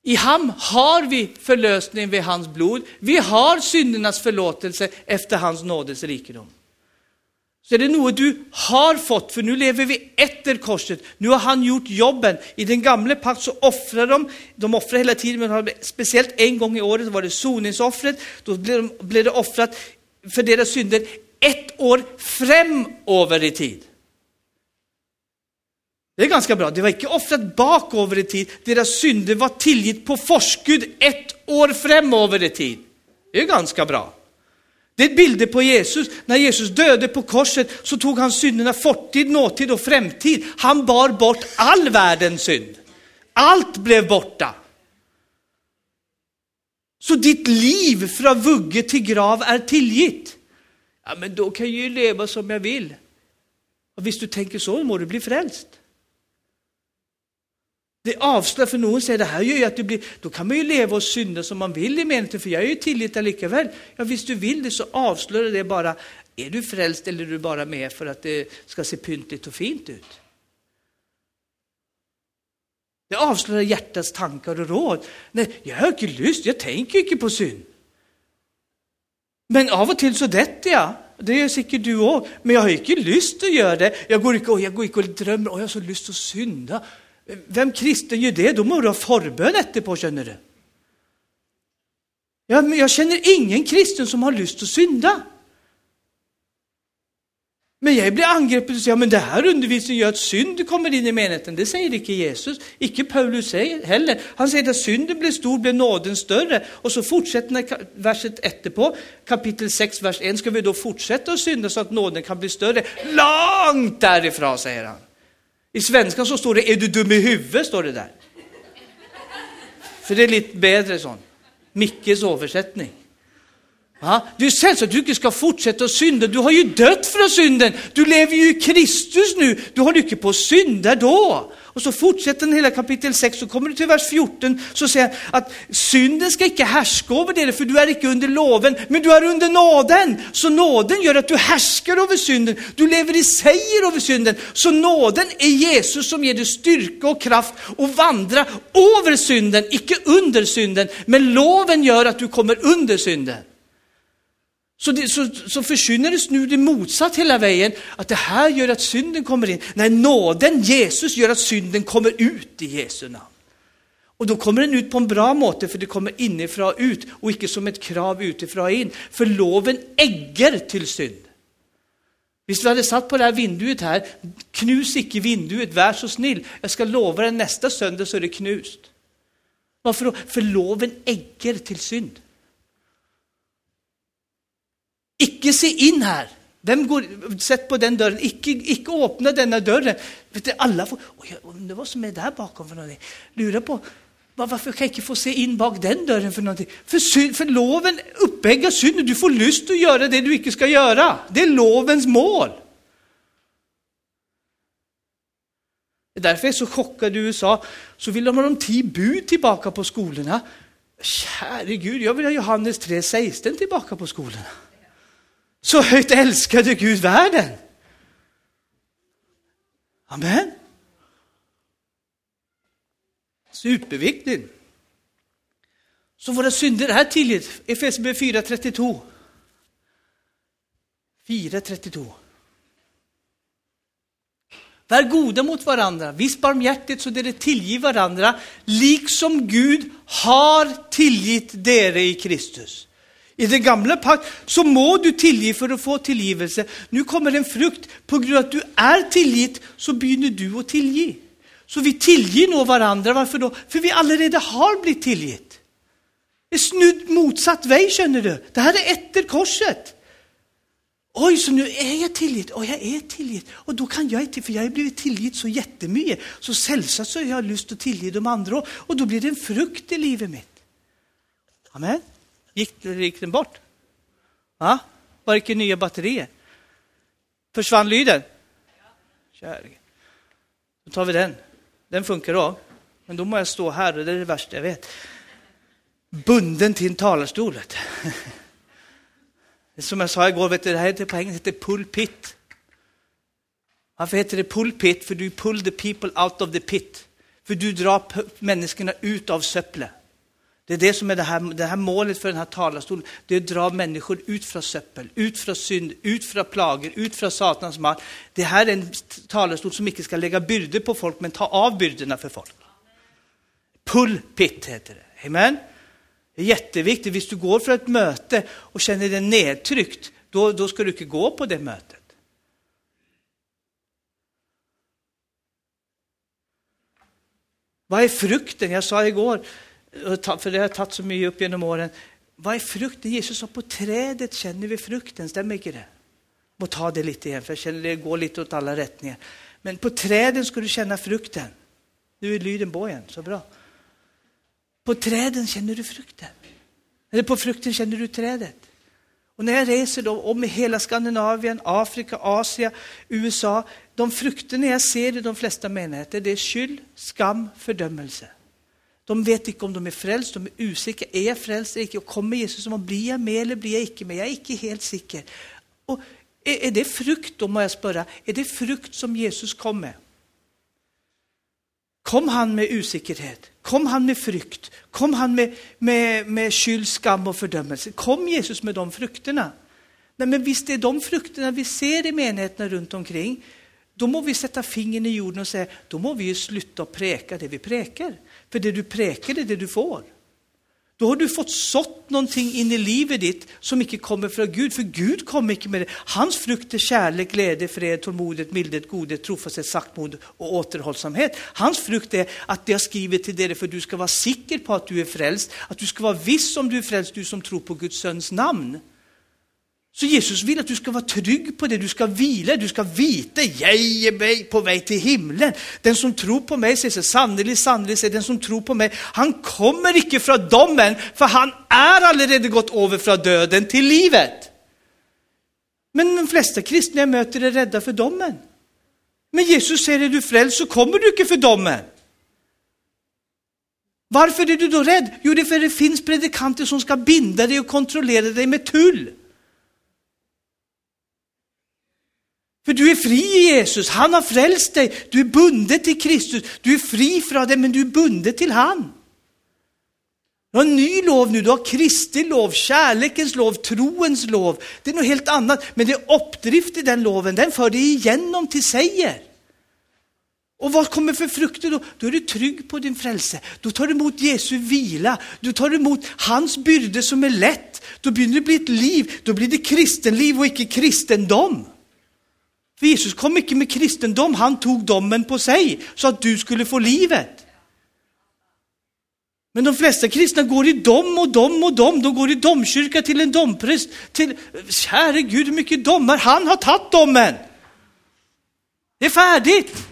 I ham har vi förlösning vid hans blod. Vi har syndernas förlåtelse efter hans nådes rikedom. Så är det något du har fått, för nu lever vi efter korset. Nu har han gjort jobben. I den gamla pakt så offrar de, de offrar hela tiden, men speciellt en gång i året var det soningsoffret. Då blev, de, blev det offrat för deras synder ett år framöver i tid. Det är ganska bra. Det var inte offrat bakover i tid. Deras synder var tillgitt på forskud ett år framöver i tid. Det är ganska bra. Det är bilder på Jesus. När Jesus döde på korset så tog han synderna fortid, nåtid och framtid. Han bar bort all världens synd. Allt blev borta. Så ditt liv från vugge till grav är tillgitt. Ja, men då kan jag ju leva som jag vill. Och visst du tänker så må du bli frälst. Det avslöjar för någon säger det här gör ju att du blir, då kan man ju leva och synda som man vill i meningen, för jag är ju tillitad likaväl. Ja, visst du vill det så avslöjar det bara, är du frälst eller är du bara med för att det ska se pyntligt och fint ut? Det avslöjar hjärtats tankar och råd. Nej, jag har inte lust, jag tänker inte på synd. Men av och till så detter jag. Det gör säkert du också. Men jag har inte lust att göra det. Jag går inte, jag går inte och drömmer, och jag har så lust att synda. Vem kristen gör det? Då må du ha förbön efterpå, känner du. Jag, jag känner ingen kristen som har lust att synda. Men jag blir angripen och säger, ja, men det här undervisningen gör att synd kommer in i menigheten. Det säger inte Jesus, icke Paulus heller. Han säger att synden blir stor, blir nåden större. Och så fortsätter verset efterpå, kapitel 6, vers 1, ska vi då fortsätta att synda så att nåden kan bli större? Långt därifrån, säger han. I svenskan så står det, är du dum i huvudet? står det där. För det är lite bättre sån. Mickes översättning. Va? Det är sällsynt att du inte ska fortsätta att synda. Du har ju dött från synden. Du lever ju i Kristus nu. Du håller inte på att synda då. Och så fortsätter den hela kapitel 6, så kommer du till vers 14, så säger han att synden ska inte härska över dig, för du är inte under loven, men du är under nåden. Så nåden gör att du härskar över synden, du lever i seger över synden. Så nåden är Jesus som ger dig styrka och kraft att vandra över synden, icke under synden. Men loven gör att du kommer under synden. Så, det, så, så försynades nu det motsatt hela vägen, att det här gör att synden kommer in. Nej, nåden, Jesus, gör att synden kommer ut i Jesu namn. Och då kommer den ut på en bra måte, för det kommer inifrån ut och inte som ett krav utifrån in. För loven ägger till synd. Visst vi hade satt på det här vinduet här, knus icke vinduet, vär så snill. Jag ska lova dig nästa söndag så är det knust. Varför då? För loven ägger till synd. Icke se in här. Vem går, sätt på den dörren, icke, icke öppna denna dörren. Vet du, alla får, oj, jag undrar vad som är där bakom för någonting. Lura på, varför kan jag inte få se in bak den dörren för någonting? För, synd, för loven uppväger synden, du får lust att göra det du icke ska göra. Det är lovens mål. Det är därför jag är så chockad i USA, så vill de ha de tio bud tillbaka på skolorna. Käre Gud, jag vill ha Johannes 3.16 tillbaka på skolorna. Så högt älskade Gud världen. Amen. Superviktigt. Så våra synder är tillgivet. Efesierbrevet 4.32. 4.32. Var goda mot varandra, vis barmhjärtigt så det tillgiv varandra, liksom Gud har tillgivit dere i Kristus. I den gamla pakt så må du tillge för att få tillgivelse. Nu kommer en frukt. På grund av att du är tillgitt så börjar du att tillge. Så vi tillger nog varandra. Varför då? För vi allerede har blivit tillgitt. Det är snudd motsatt väg känner du. Det här är efter korset. Oj, så nu är jag tillgitt. Och jag är tillgitt. Och då kan jag inte, för jag har blivit tillgitt så jättemycket. Så sällsamt så har jag lust att tillge de andra. Och då blir det en frukt i livet mitt. Amen. Gick, gick den bort? Va? Var det inte nya batterier? Försvann lyden? Kärlek. Då tar vi den. Den funkar då. Men då må jag stå här och det är det värsta jag vet. Bunden till en talarstol. Som jag sa igår, vet du, det här heter på engelska heter pulpit. Varför heter det pulpit? För du pull the people out of the pit. För du drar människorna ut av söpplet. Det är det som är det här, det här målet för den här talarstolen. Det är att dra människor ut från söppel, ut från synd, ut från plager, ut från Satans makt. Det här är en talarstol som inte ska lägga byrder på folk, men ta av byrderna för folk. Pulpit heter det. Amen. Det är jätteviktigt. Om du går för ett möte och känner dig nedtryckt, då, då ska du inte gå på det mötet. Vad är frukten? Jag sa igår, Eh, för det har tagit så mycket upp genom åren. Vad är frukten? Jesus sa på trädet känner vi frukten, stämmer inte det? Och ta det lite igen, för jag känner det går lite åt alla rättningar. Men på träden ska du känna frukten. Nu är lyden på igen, så bra. På träden känner du frukten. Eller på frukten känner du trädet. Och när jag reser då om i hela Skandinavien, Afrika, Asien, USA, de frukterna jag ser i de flesta menigheter, det är skyld, skam, fördömelse. De vet inte om de är frälst, de är osäkra. Är jag frälst eller inte? Och kommer Jesus om blir jag med eller blir jag icke med? Jag är inte helt säker. Och är, är det frukt, då må jag spöra, är det frukt som Jesus kom med? Kom han med osäkerhet? Kom han med frykt? Kom han med, med, med skyld, skam och fördömelse? Kom Jesus med de frukterna? Nej, men visst är de frukterna vi ser i menigheterna runt omkring, då må vi sätta fingret i jorden och säga, då må vi ju sluta präka det vi präkar. För det du präkar är det du får. Då har du fått sått någonting in i livet ditt som inte kommer från Gud, för Gud kommer inte med det. Hans frukt är kärlek, glädje, fred, tålmodighet, mildhet, godhet, trofasthet, saktmod och återhållsamhet. Hans frukt är att det har skrivit till dig för att du ska vara säker på att du är frälst, att du ska vara viss om du är frälst, du som tror på Guds söns namn. Så Jesus vill att du ska vara trygg på det, du ska vila, du ska veta, jag är på väg till himlen. Den som tror på mig, säger sannerligen, sannerligen, säger den som tror på mig, han kommer icke från domen, för han är allerede gått över från döden till livet. Men de flesta kristna jag möter är rädda för domen. Men Jesus säger, är du frälst så kommer du icke för domen. Varför är du då rädd? Jo, det är för det finns predikanter som ska binda dig och kontrollera dig med tull. För du är fri i Jesus, han har frälst dig, du är bunden till Kristus, du är fri från det men du är bunden till han. Du har en ny lov nu, du har Kristi lov, kärlekens lov, troens lov. Det är något helt annat, men det är uppdrift i den loven, den för dig igenom till seger. Och vad kommer för frukter då? Då är du trygg på din frälse. Då tar du emot Jesu vila. Du tar emot hans byrde som är lätt. Då börjar det bli ett liv. Då blir det kristenliv och icke kristendom. För Jesus kom mycket med kristendom, han tog domen på sig så att du skulle få livet. Men de flesta kristna går i dom och dom och dom. De går i domkyrka till en dompräst. Till, käre Gud, hur mycket domar? Han har tagit domen. Det är färdigt.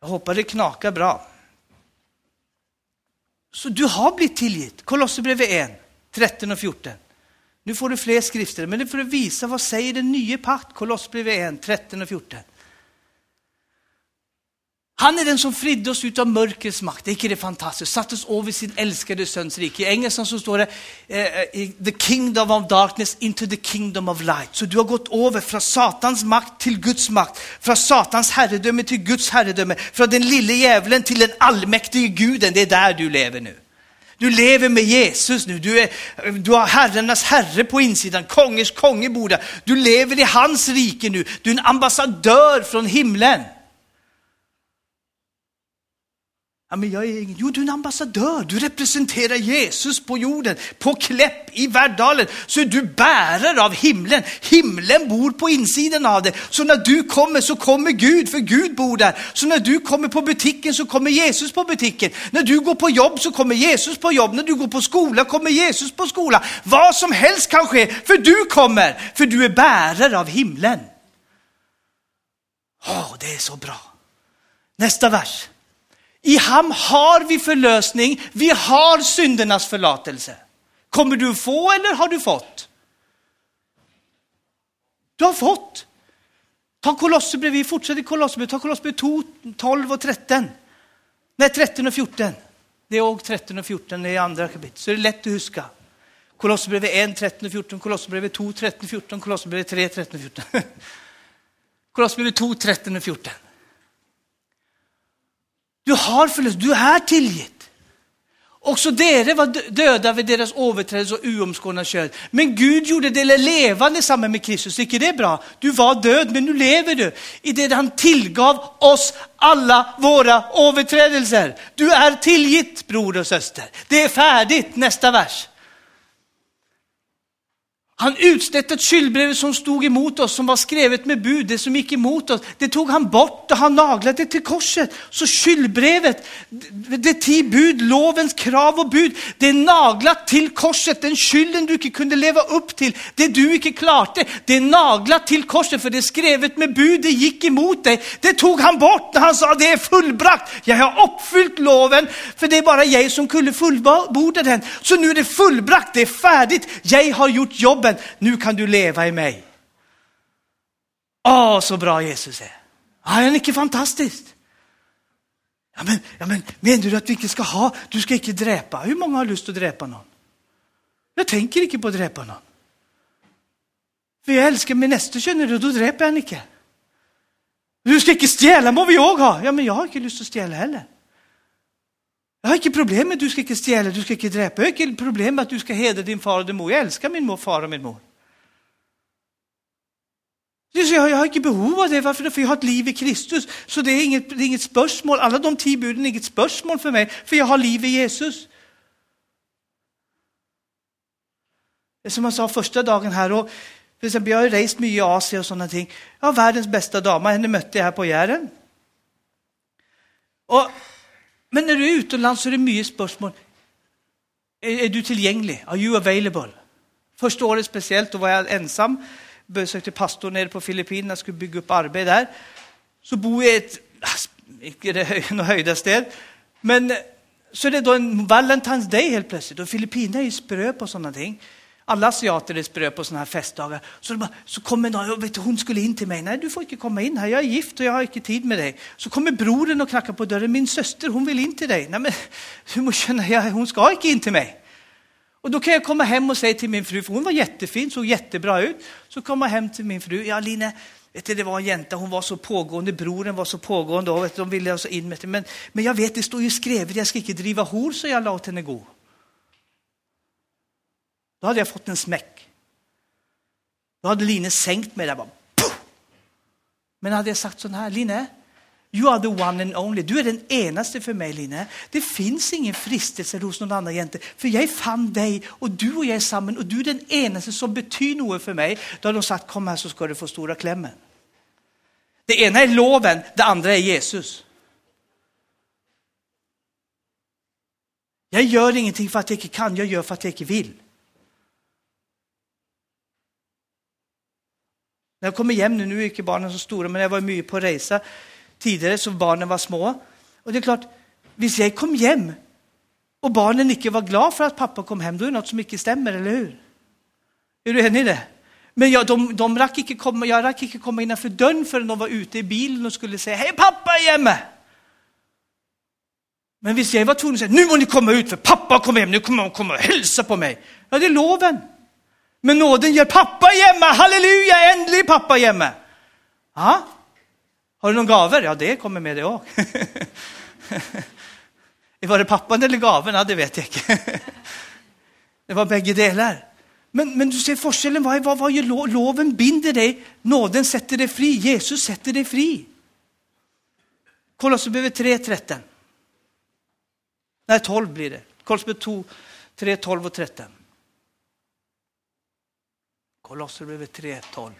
Jag hoppas det knakar bra. Så du har blivit tillgitt. Kolosserbrevet 1, 13 och 14. Nu får du fler skrifter, men det är för att visa vad säger den nya pakt, Kolossbrevet 1, 13 och 14. Han är den som fridde oss ut av mörkrets makt, det är inte det fantastiskt, satte oss över sin älskade sons rike. I engelskan så står det eh, eh, the kingdom of darkness into the kingdom of light. Så du har gått över från Satans makt till Guds makt, från Satans herredöme till Guds herredöme, från den lille djävulen till den allmäktige guden, det är där du lever nu. Du lever med Jesus nu. Du, är, du har Herrarnas Herre på insidan, kongers konge bor där. Du lever i hans rike nu. Du är en ambassadör från himlen. Ja, men jag är ingen, jo, du är en ambassadör. Du representerar Jesus på jorden, på Kläpp i Värddalen. Så är du bärare av himlen. Himlen bor på insidan av dig. Så när du kommer så kommer Gud, för Gud bor där. Så när du kommer på butiken så kommer Jesus på butiken. När du går på jobb så kommer Jesus på jobb. När du går på skola kommer Jesus på skola. Vad som helst kan ske, för du kommer. För du är bärare av himlen. Åh, oh, det är så bra. Nästa vers. I ham har vi förlösning, vi har syndernas förlatelse. Kommer du få eller har du fått? Du har fått. Ta Kolosserbrevet, vi fortsätter i Kolosserbrevet, ta Kolosserbrevet 12 och 13. Nej, 13 och 14. Det är också 13 och 14, det är andra kapitlet, så det är lätt att huska. Kolosserbrevet 1, 13 och 14, Kolosserbrevet 2, 13 och 14, Kolosserbrevet 3, 13 och 14. Kolosserbrevet 2, 13 och 14. Du har förlöst, du är tillgitt. Också dere var döda vid deras överträdelse och oomskådna kön. Men Gud gjorde det levande samman med Kristus. Är det bra? Du var död, men nu lever du. I det han tillgav oss alla våra överträdelser. Du är tillgitt, bror och syster. Det är färdigt, nästa vers. Han utstötte ett skyldbrev som stod emot oss, som var skrivet med bud, det som gick emot oss. Det tog han bort och han naglade det till korset. Så skyldbrevet, det tio bud, lovens krav och bud, det är naglat till korset. Den skylden du inte kunde leva upp till, det du inte klarade, det är naglat till korset. För det är skrivet med bud, det gick emot dig. Det tog han bort när han sa det är fullbrakt. Jag har uppfyllt loven, för det är bara jag som kunde fullborda den. Så nu är det fullbrakt, det är färdigt. Jag har gjort jobb jobben, nu kan du leva i mig. Åh, så bra Jesus är. Ja, är inte fantastiskt? Ja men, ja, men menar du att vi inte ska ha, du ska inte dräpa? Hur många har lust att dräpa någon? Jag tänker inte på att dräpa någon. För jag älskar min nästa, känner du, då dräper jag inte. Du ska inte stjäla, må vi också ha. Ja, men jag har inte lust att stjäla heller. Jag har inte problem med att du ska inte stjäla, du ska inte dräpa. Jag har inte problem med att du ska hedra din far och din mor. Jag älskar min mor, far och min mor. Jag har inte behov av det, varför? För jag har ett liv i Kristus. Så det är inget, det är inget spörsmål. Alla de tio buden är inget spörsmål för mig, för jag har liv i Jesus. Det är som jag sa första dagen här, och till exempel, jag har rest mycket i Asien och sådana ting. Jag har världens bästa dama, henne mötte jag här på Jären. Och men när du är utomlands så är det mycket spörsmål. är, är du tillgänglig? Are you available? Första året speciellt, då var jag ensam. Besökte pastor nere på Filippinerna, skulle bygga upp arbete där. Så bor jag i ett, inte något höjda ställe, men så är det då en Valentine's Day helt plötsligt och Filippinerna är ju sprö på sådana ting. Alla asiater är sprö på sådana här festdagar. Så, bara, så kommer någon, och vet hon skulle in till mig. Nej, du får inte komma in här. Jag är gift och jag har inte tid med dig. Så kommer brodern och knackar på dörren. Min syster, hon vill in till dig. Nej, men du måste känna, ja, hon ska inte in till mig. Och då kan jag komma hem och säga till min fru, för hon var jättefin, såg jättebra ut. Så kommer jag hem till min fru. Ja, Line, vet du, det var en jänta, hon var så pågående, brodern var så pågående. Och vet du, de ville alltså in med men, men jag vet, det står ju skrivet, jag ska inte driva hor, så jag låter henne gå. Då hade jag fått en smäck. Då hade Line sänkt mig där bara. Men hade jag sagt så här, Line, you are the one and only. Du är den enaste för mig, Line. Det finns ingen fristelse hos någon annan jente, för jag fann dig och du och jag är samman och du är den enaste som betyder något för mig. Då hade de sagt, kom här så ska du få stora klämmen. Det ena är loven, det andra är Jesus. Jag gör ingenting för att jag inte kan, jag gör för att jag inte vill. När jag kommer hem nu, nu är inte barnen så stora, men jag var mycket på resa tidigare så barnen var små. Och det är klart, om jag kom hem och barnen inte var glada för att pappa kom hem, då är det något som inte stämmer, eller hur? Är du enig i det? Men jag, de, de rack inte komma, jag rack inte komma innanför dörren förrän de var ute i bilen och skulle säga hej pappa är hemma! Men om jag var tvungen att säga nu måste ni komma ut för pappa kommer hem, nu kommer han komma och hälsa på mig. Ja, det är loven. Men nåden gör pappa hemma, halleluja, äntligen pappa hemma. Ja. Har du någon gaver? Ja, det kommer med det också. var det pappan eller gaven? Ja, det vet jag inte. det var bägge delar. Men, men du ser forskellen, vad, vad, vad gör lo, loven binder dig, nåden sätter dig fri, Jesus sätter dig fri. Kolosserbrevet 3, 13. Nej, 12 blir det. Kolosserbrevet 3, 12 och 13. Kolosserbrevet 3.12.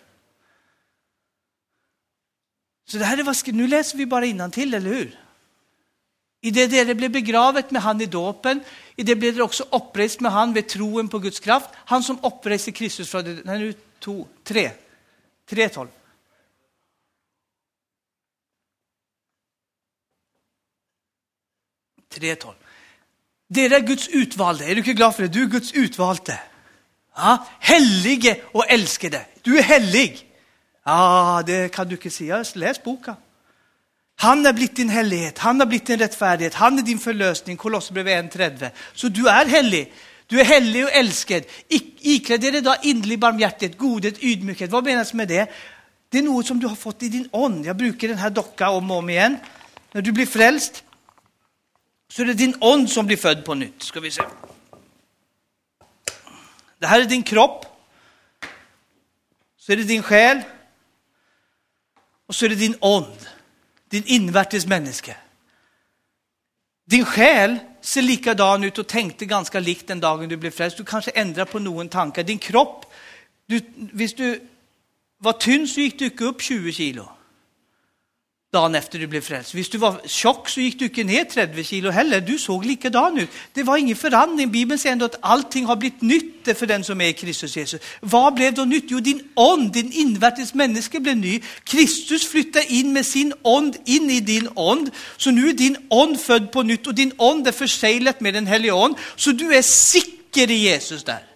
Så det här är vad, nu läser vi bara till, eller hur? I det där det blev begravet med han i dåpen, i det blev det också upprest med han vid troen på Guds kraft. Han som uppreste Kristus från det, nej nu två, tre, tre tolv. Tre tolv. Det är Guds utvalde, är du inte glad för det? Du är Guds utvalde. Ja, hellige och älskade. Du är helig. Ja, det kan du inte säga. Läs boken. Han har blivit din helighet, han har blivit din rättfärdighet, han är din förlösning, Kolosserbrevet 1.30. Så du är helig. Du är helig och älskad. iklädd er då innerlig barmhärtighet, godhet, ydmykhet. Vad menas med det? Det är något som du har fått i din ond. Jag brukar den här dockan om och om igen. När du blir frälst så är det din ond som blir född på nytt. Ska vi se. Det här är din kropp. Så är det din själ. Och så är det din ond, din invärtes människa. Din själ ser likadan ut och tänkte ganska likt den dagen du blev frälst. Du kanske ändrar på någon tanke. Din kropp, du, visst du var tunn så gick du inte upp 20 kilo dagen efter du blev frälst. Visst du var tjock så gick du inte ner 30 kilo heller. Du såg likadan ut. Det var ingen förändring. Bibeln säger ändå att allting har blivit nytt för den som är i Kristus Jesus. Vad blev då nytt? Jo, din ond, din invärtes människa blev ny. Kristus flyttade in med sin ond in i din ond. Så nu är din ond född på nytt och din ond är förseglat med den helige ond. Så du är säker i Jesus där.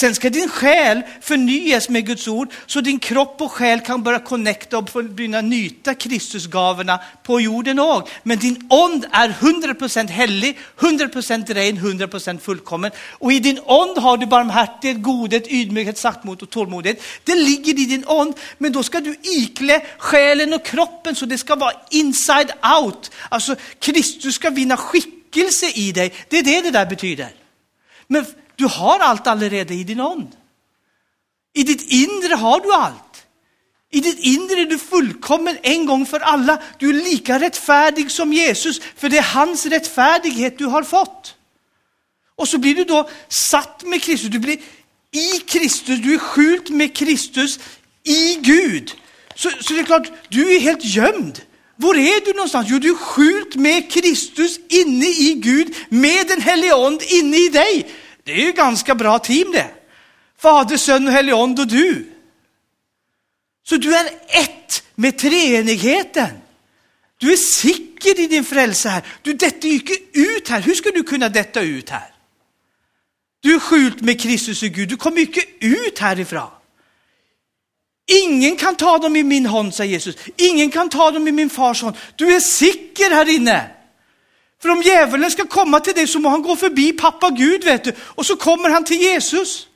Sen ska din själ förnyas med Guds ord så din kropp och själ kan börja connecta och börja nyta Kristusgavorna på jorden också. Men din ond är 100% helig, 100% ren, 100% fullkommen. Och i din ond har du barmhärtighet, godhet, ydmykhet, saktmod och tålmodighet. Det ligger i din ond, men då ska du iklä själen och kroppen så det ska vara inside out. Alltså Kristus ska vinna skickelse i dig. Det är det det där betyder. Men du har allt allerede i din ond. I ditt inre har du allt. I ditt inre är du fullkommen en gång för alla. Du är lika rättfärdig som Jesus, för det är hans rättfärdighet du har fått. Och så blir du då satt med Kristus, du blir i Kristus, du är skjult med Kristus i Gud. Så, så det är klart, du är helt gömd. Var är du någonstans? Jo, du är skjult med Kristus inne i Gud, med den helige Ande inne i dig. Det är ju ganska bra team det. Fader, Son och helige och du. Så du är ett med treenigheten. Du är säker i din frälse här. Du detta ju inte ut här. Hur ska du kunna detta ut här? Du är skjult med Kristus och Gud. Du kommer inte ut härifrån. Ingen kan ta dem i min hand, säger Jesus. Ingen kan ta dem i min fars hand. Du är säker här inne. För om djävulen ska komma till dig så må han gå förbi pappa Gud, vet du. Och så kommer han till Jesus.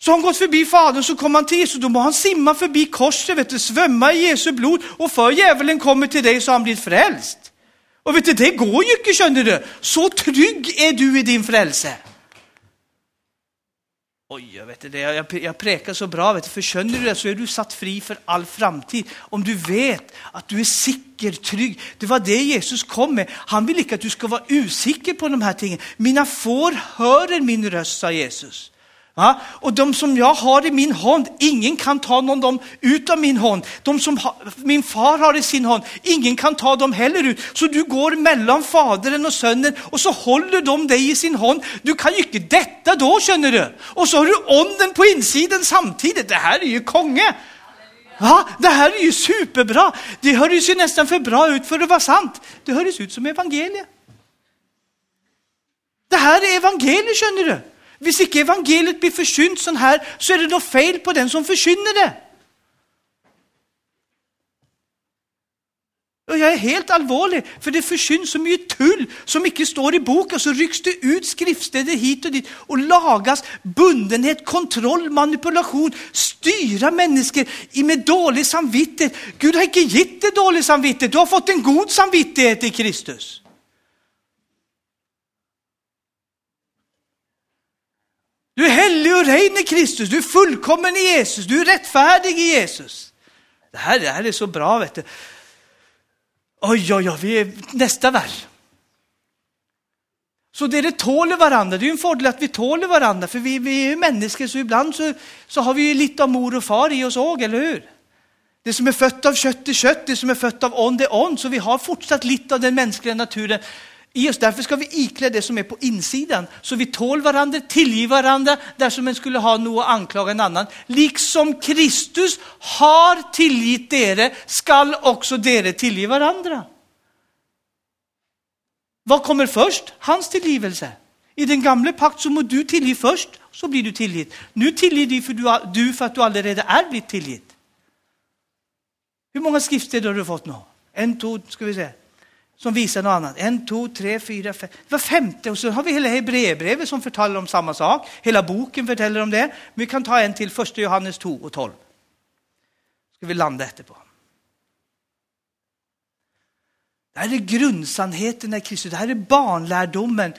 Så har han gått förbi Fadern så kommer han till Jesus, då må han simma förbi korset, vet du, svämma i Jesu blod. Och för djävulen kommer till dig så har han blivit frälst. Och vet du, det går ju inte, känner du. Så trygg är du i din frälse. Oj, jag vet det, jag, jag präkar så bra, vet du, för känner du det så är du satt fri för all framtid. Om du vet att du är säker, trygg. Det var det Jesus kom med. Han vill inte att du ska vara usikker på de här tingen. Mina får hörer min röst, sa Jesus. Ja, och de som jag har i min hand, ingen kan ta någon dem ut av min hand. De som ha, min far har i sin hand, ingen kan ta dem heller ut. Så du går mellan fadern och sonen och så håller de dig i sin hand. Du kan ju inte detta då, känner du. Och så har du onden på insidan samtidigt. Det här är ju konge. Va? det här är ju superbra. Det hördes ju nästan för bra ut för att vara sant. Det hördes ut som evangeliet. Det här är evangeliet, känner du. Hvis ikke evangeliet blir forkynt sånn her, så är det noe fel på den som förkynner det. Och jag är helt allvarlig, för det förkynns så mye tull som ikke står i boken. Så rycks det ut skriftsteder hit och dit och lagas bundenhet, kontroll, manipulation, styra människor med dålig samvittighet. Gud har ikke gett dig dålig samvittighet, du har fått en god samvittighet i Kristus. Du är helig och ren i Kristus, du är fullkommen i Jesus, du är rättfärdig i Jesus. Det här, det här är så bra, vet du. Oj, oj, oj, vi är nästa vers. Så det är det tåler varandra, det är ju en fördel att vi tåler varandra, för vi, vi är ju människor, så ibland så, så har vi ju lite av mor och far i oss också, eller hur? Det som är fött av kött är kött, det som är fött av ond är ond, så vi har fortsatt lite av den mänskliga naturen i oss. Därför ska vi iklä det som är på insidan, så vi tål varandra, tillgiver varandra, där som en skulle ha något att anklaga en annan. Liksom Kristus har tillgivit dere, skall också dere tillge varandra. Vad kommer först? Hans tillgivelse. I den gamla pakt så må du tillge först, så blir du tillgitt. Nu tillger du för, du, för att du allerede är blivit tillgitt. Hur många skrifter har du fått nu? En, två, ska vi se som visar något annat. En, två, tre, fyra, fem. Var femte. Och så har vi hela Hebreerbrevet som förtalar om samma sak. Hela boken förtäller om det. Men vi kan ta en till, första Johannes 2 och 12. Ska vi landa efterpå. Det här är grundsannheten i Kristus. Det här är barnlärdomen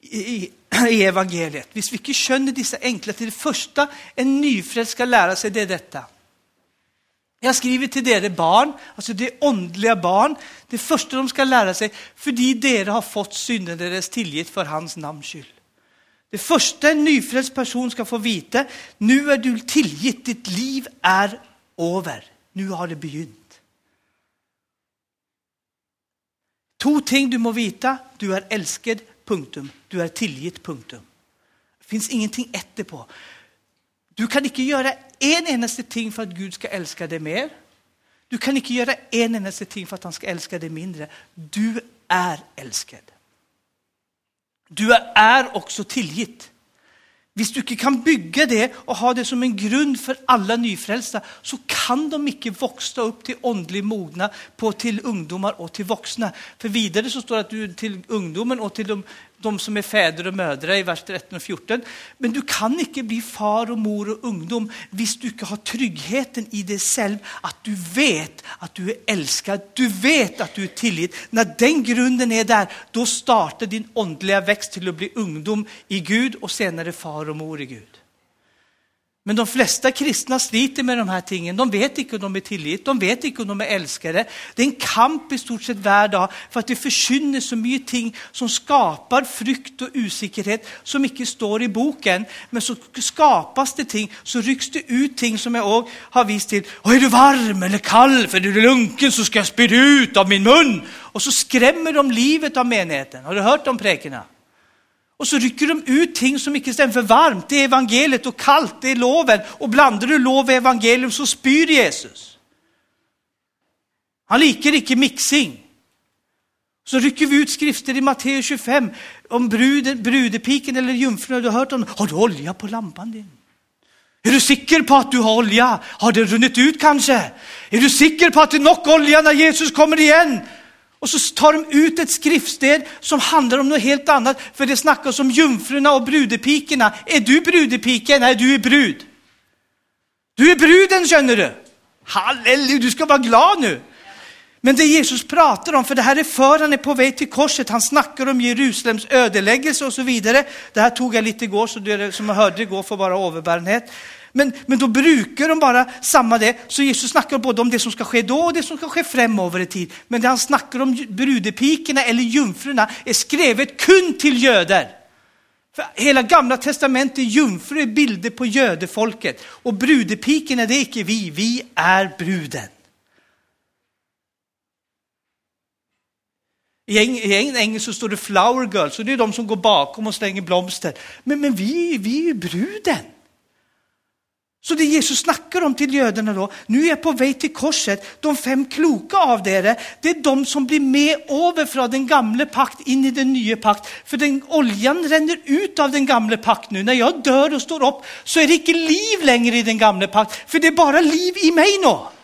i, i, evangeliet. Visst vi inte känner dessa enkla till det första en nyfrälst ska lära sig, det är detta. Jag skriver till dere barn, alltså det åndliga barn, det första de ska lära sig, för dere har fått synden deras tillgift för hans namns skull. Det första en nyfrälst person ska få veta, nu är du tillgitt, ditt liv är över. Nu har det begynt. Två ting du må veta, du är älskad, punktum. Du är tillgitt, punktum. Det finns ingenting efterpå. Du kan inte göra en endaste ting för att Gud ska älska dig mer. Du kan inte göra en endaste ting för att han ska älska dig mindre. Du är älskad. Du är också tillgitt. Visst, du inte kan bygga det och ha det som en grund för alla nyfrälsta så kan de inte växa upp till åndlig mogna på till ungdomar och till vuxna. För vidare så står det att du till ungdomen och till de de som är fäder och mödrar i vers 13 och 14. Men du kan inte bli far och mor och ungdom om du inte har tryggheten i dig själv, att du vet att du är älskad, du vet att du är tillit. När den grunden är där, då startar din andliga växt till att bli ungdom i Gud och senare far och mor i Gud. Men de flesta kristna sliter med de här tingen. De vet inte om de är tillit, de vet inte om de är älskade. Det är en kamp i stort sett varje dag för att det försvinner så mycket ting som skapar frukt och osäkerhet som inte står i boken. Men så skapas det ting, så rycks det ut ting som jag också har visat till. Och är du varm eller kall, för är du lunken så ska jag spy ut av min mun. Och så skrämmer de livet av menigheten. Har du hört de präkerna? Och så rycker de ut ting som inte stämmer för varmt, det är evangeliet och kallt, det är loven. Och blandar du lov och evangelium så spyr Jesus. Han liker inte mixing. Så rycker vi ut skrifter i Matteus 25 om bruden, brudepiken eller jungfrun. Du har hört om, har du olja på lampan din? Är du säker på att du har olja? Har det runnit ut kanske? Är du säker på att det är nog olja när Jesus kommer igen? Och så tar de ut ett skriftsted som handlar om något helt annat, för det snackas om jungfrurna och brudepikorna. Är du brudepiken? Nej, du är brud. Du är bruden känner du. Halleluja, du ska vara glad nu. Men det Jesus pratar om, för det här är för han är på väg till korset, han snackar om Jerusalems ödeläggelse och så vidare. Det här tog jag lite igår, så det som jag hörde igår får bara överbärenhet. Men, men då brukar de bara samma det. Så Jesus snackar både om det som ska ske då och det som ska ske framöver i tid. Men det han snackar om brudepikorna eller jungfrurna är skrivet kun till göder. För hela gamla testamentet, jungfrur är bilder på jödefolket. Och brudepikorna, det är inte vi, vi är bruden. I engelska så står det flower girls, så det är de som går bakom och slänger blomster. Men, men vi, vi är ju bruden. Så det Jesus snackar om till judarna då, nu är jag på väg till korset, de fem kloka av er, det är de som blir med över från den gamla pakt in i den nya pakt. För den oljan ränner ut av den gamla pakt nu. När jag dör och står upp så är det inte liv längre i den gamla pakt, för det är bara liv i mig nu.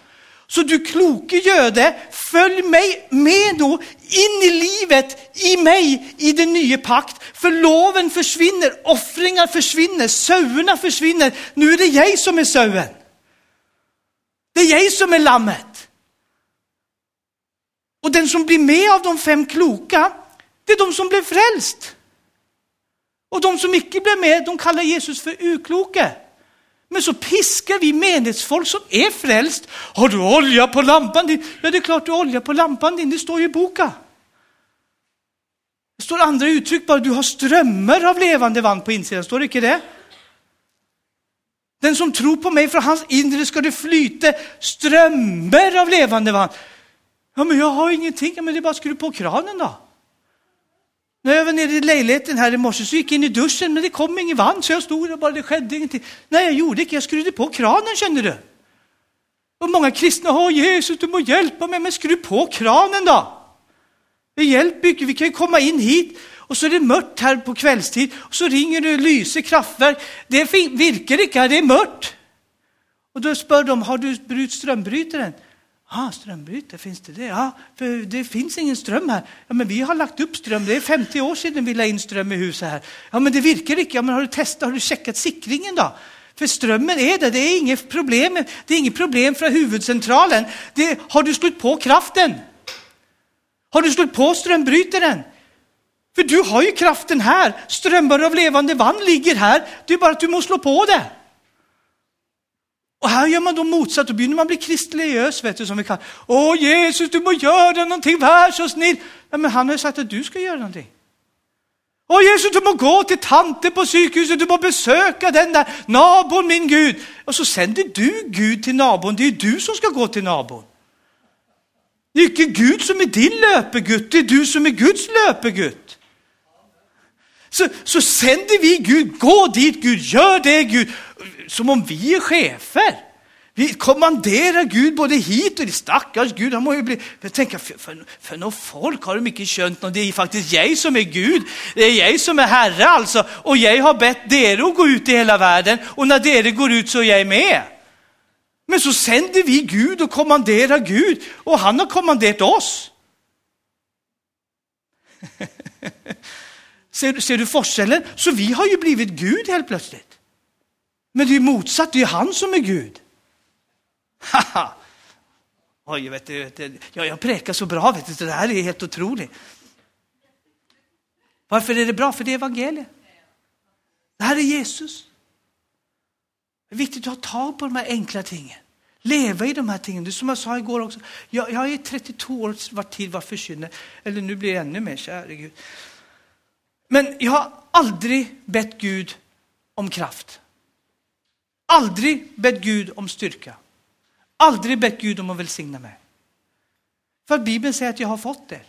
Så du kloke göde, följ mig med då in i livet, i mig, i den nya pakt. För loven försvinner, offringar försvinner, sauerna försvinner. Nu är det jag som är sauen. Det är jag som är lammet. Och den som blir med av de fem kloka, det är de som blev frälst. Och de som icke blev med, de kallar Jesus för ukloke. Men så piskar vi menighetsfolk som är frälst. Har du olja på lampan din? Ja, det är klart du har olja på lampan din, det står ju i boken. Det står andra uttryck bara, du har strömmar av levande vatten på insidan, står det inte det? Den som tror på mig, från hans inre ska det flyta strömmar av levande vatten. Ja, men jag har ingenting, ja, men det är bara att skruva på kranen då. När jag var nere i lägenheten här i morse så gick jag in i duschen, men det kom ingen vatten, så jag stod där och bara, det skedde ingenting. Nej, jag gjorde inte, jag skruvade på kranen, känner du. Och många kristna, har Jesus, du må hjälpa mig, men skruv på kranen då. Det hjälper inte, vi kan ju komma in hit och så är det mörkt här på kvällstid och så ringer det lyse kraftverk. Det virkar inte, det är mörkt. Och då spör de, har du brutit strömbrytaren? Ah, strömbrytare, finns det det? Ja, för det finns ingen ström här. Ja, men vi har lagt upp ström, det är 50 år sedan vi la in ström i huset här. Ja, men det virkar inte. Ja, men har du testat, har du checkat sikringen då? För strömmen är det, det är inget problem, det är inget problem från huvudcentralen. Det, har du slagit på kraften? Har du slagit på strömbrytaren? För du har ju kraften här, strömmar av levande vatten ligger här, det är bara att du måste slå på det. Och här gör man då motsatt, då börjar man bli kristliös, vet du, som vi kallar Åh Jesus, du må göra någonting, var så snill. Ja, men han har ju sagt att du ska göra någonting. Åh Jesus, du må gå till tanten på sjukhuset, du må besöka den där nabon, min Gud. Och så sänder du Gud till nabon, det är ju du som ska gå till nabon. Det är inte Gud som är din löpegutt, det är du som är Guds löpegutt. Så, så sänder vi Gud, gå dit Gud, gör det Gud som om vi är chefer. Vi kommanderar Gud både hit och dit. Stackars Gud, han må ju bli... Jag tänker, för, för, för något folk har de mycket könt och det är faktiskt jag som är Gud. Det är jag som är Herre alltså. Och jag har bett er att gå ut i hela världen och när det går ut så är jag med. Men så sänder vi Gud och kommanderar Gud och han har kommanderat oss. ser, ser du forskellen? Så vi har ju blivit Gud helt plötsligt. Men det är ju motsatt, det är ju han som är Gud. Oj, vet du, vet du, jag, jag präkar så bra, vet du, det här är helt otroligt. Varför är det bra? För det är evangeliet. Det här är Jesus. Det är viktigt att ha tag på de här enkla tingen. Leva i de här tingen. Det är som jag sa igår också. Jag, jag har i 32 år varit tid var förkyld. Eller nu blir jag ännu mer, käre Gud. Men jag har aldrig bett Gud om kraft. Aldrig bett Gud om styrka. Aldrig bett Gud om att välsigna mig. För Bibeln säger att jag har fått det.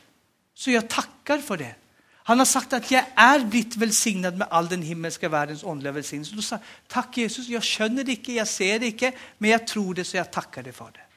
Så jag tackar för det. Han har sagt att jag är blivit välsignad med all den himmelska världens åndliga välsignelse. Då sa tack Jesus, jag känner det inte, jag ser det inte, men jag tror det så jag tackar dig för det.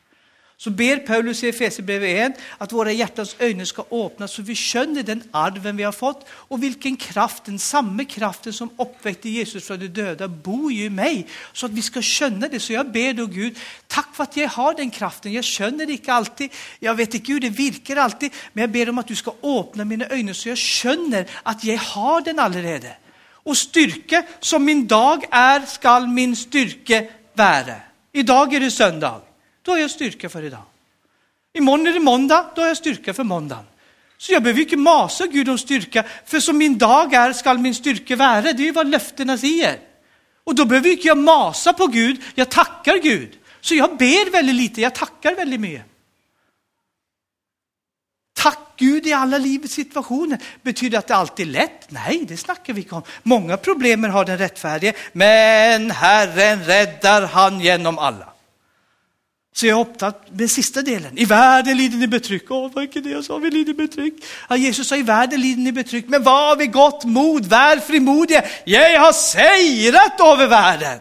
Så ber Paulus i Efesierbrevet 1 att våra hjärtans ögon ska öppnas så vi känner den arven vi har fått och vilken kraft, den samma kraften som uppväckte Jesus från de döda bor ju i mig. Så att vi ska känna det. Så jag ber då Gud, tack för att jag har den kraften. Jag känner det inte alltid, jag vet inte hur det virkar alltid, men jag ber om att du ska öppna mina ögon så jag känner att jag har den allerede. Och styrka som min dag är skall min styrka vara. Idag är det söndag. Då har jag styrka för idag. Imorgon är det måndag, då har jag styrka för måndagen. Så jag behöver inte masa Gud om styrka, för som min dag är skall min styrka vara. Det är ju vad löftena säger. Och då behöver inte jag masa på Gud, jag tackar Gud. Så jag ber väldigt lite, jag tackar väldigt mycket. Tack Gud i alla livets situationer. Betyder det att det alltid är lätt? Nej, det snackar vi inte om. Många problem har den rättfärdige, men Herren räddar han genom alla. Så jag är med sista delen. I världen lider ni betryck. Åh, vad är det jag sa? Vi lider betryck. Ja, Jesus sa i världen lider ni betryck. Men var vid gott mod, var frimodiga. Jag har sejrat över världen.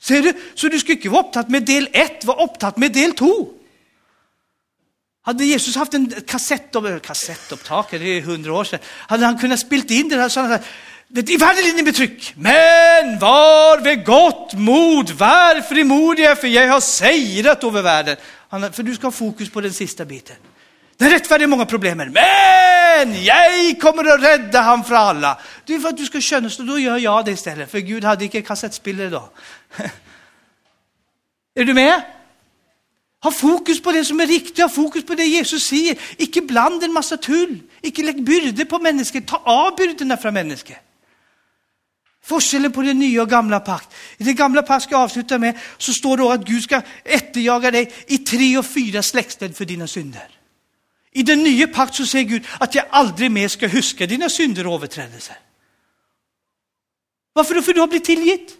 Ser du? Så du ska inte vara upptatt med del ett, var upptatt med del två. Hade Jesus haft en kassett, kassettupptagare, det är hundra år sedan, hade han kunnat spela in det här så hade i världen lider ni betryck, men var vid gott mod, var frimodiga, för jag har sejrat över världen. för du ska ha fokus på den sista biten. Den rättfärdiga många problem, men jag kommer att rädda han för alla. Det är för att du ska känna så, då gör jag det istället, för Gud hade inte kassettspelare då. är du med? Ha fokus på det som är riktigt, ha fokus på det Jesus säger. Icke bland en massa tull, icke lägg byrde på människor, ta av byrdorna från människor. Forskellen på den nya och gamla pakt. I det gamla pakt ska jag avsluta med så står det att Gud ska efterjaga dig i tre och fyra släktled för dina synder. I den nya pakt så säger Gud att jag aldrig mer ska huska dina synder och överträdelser. Varför då? För du har blivit tillgitt.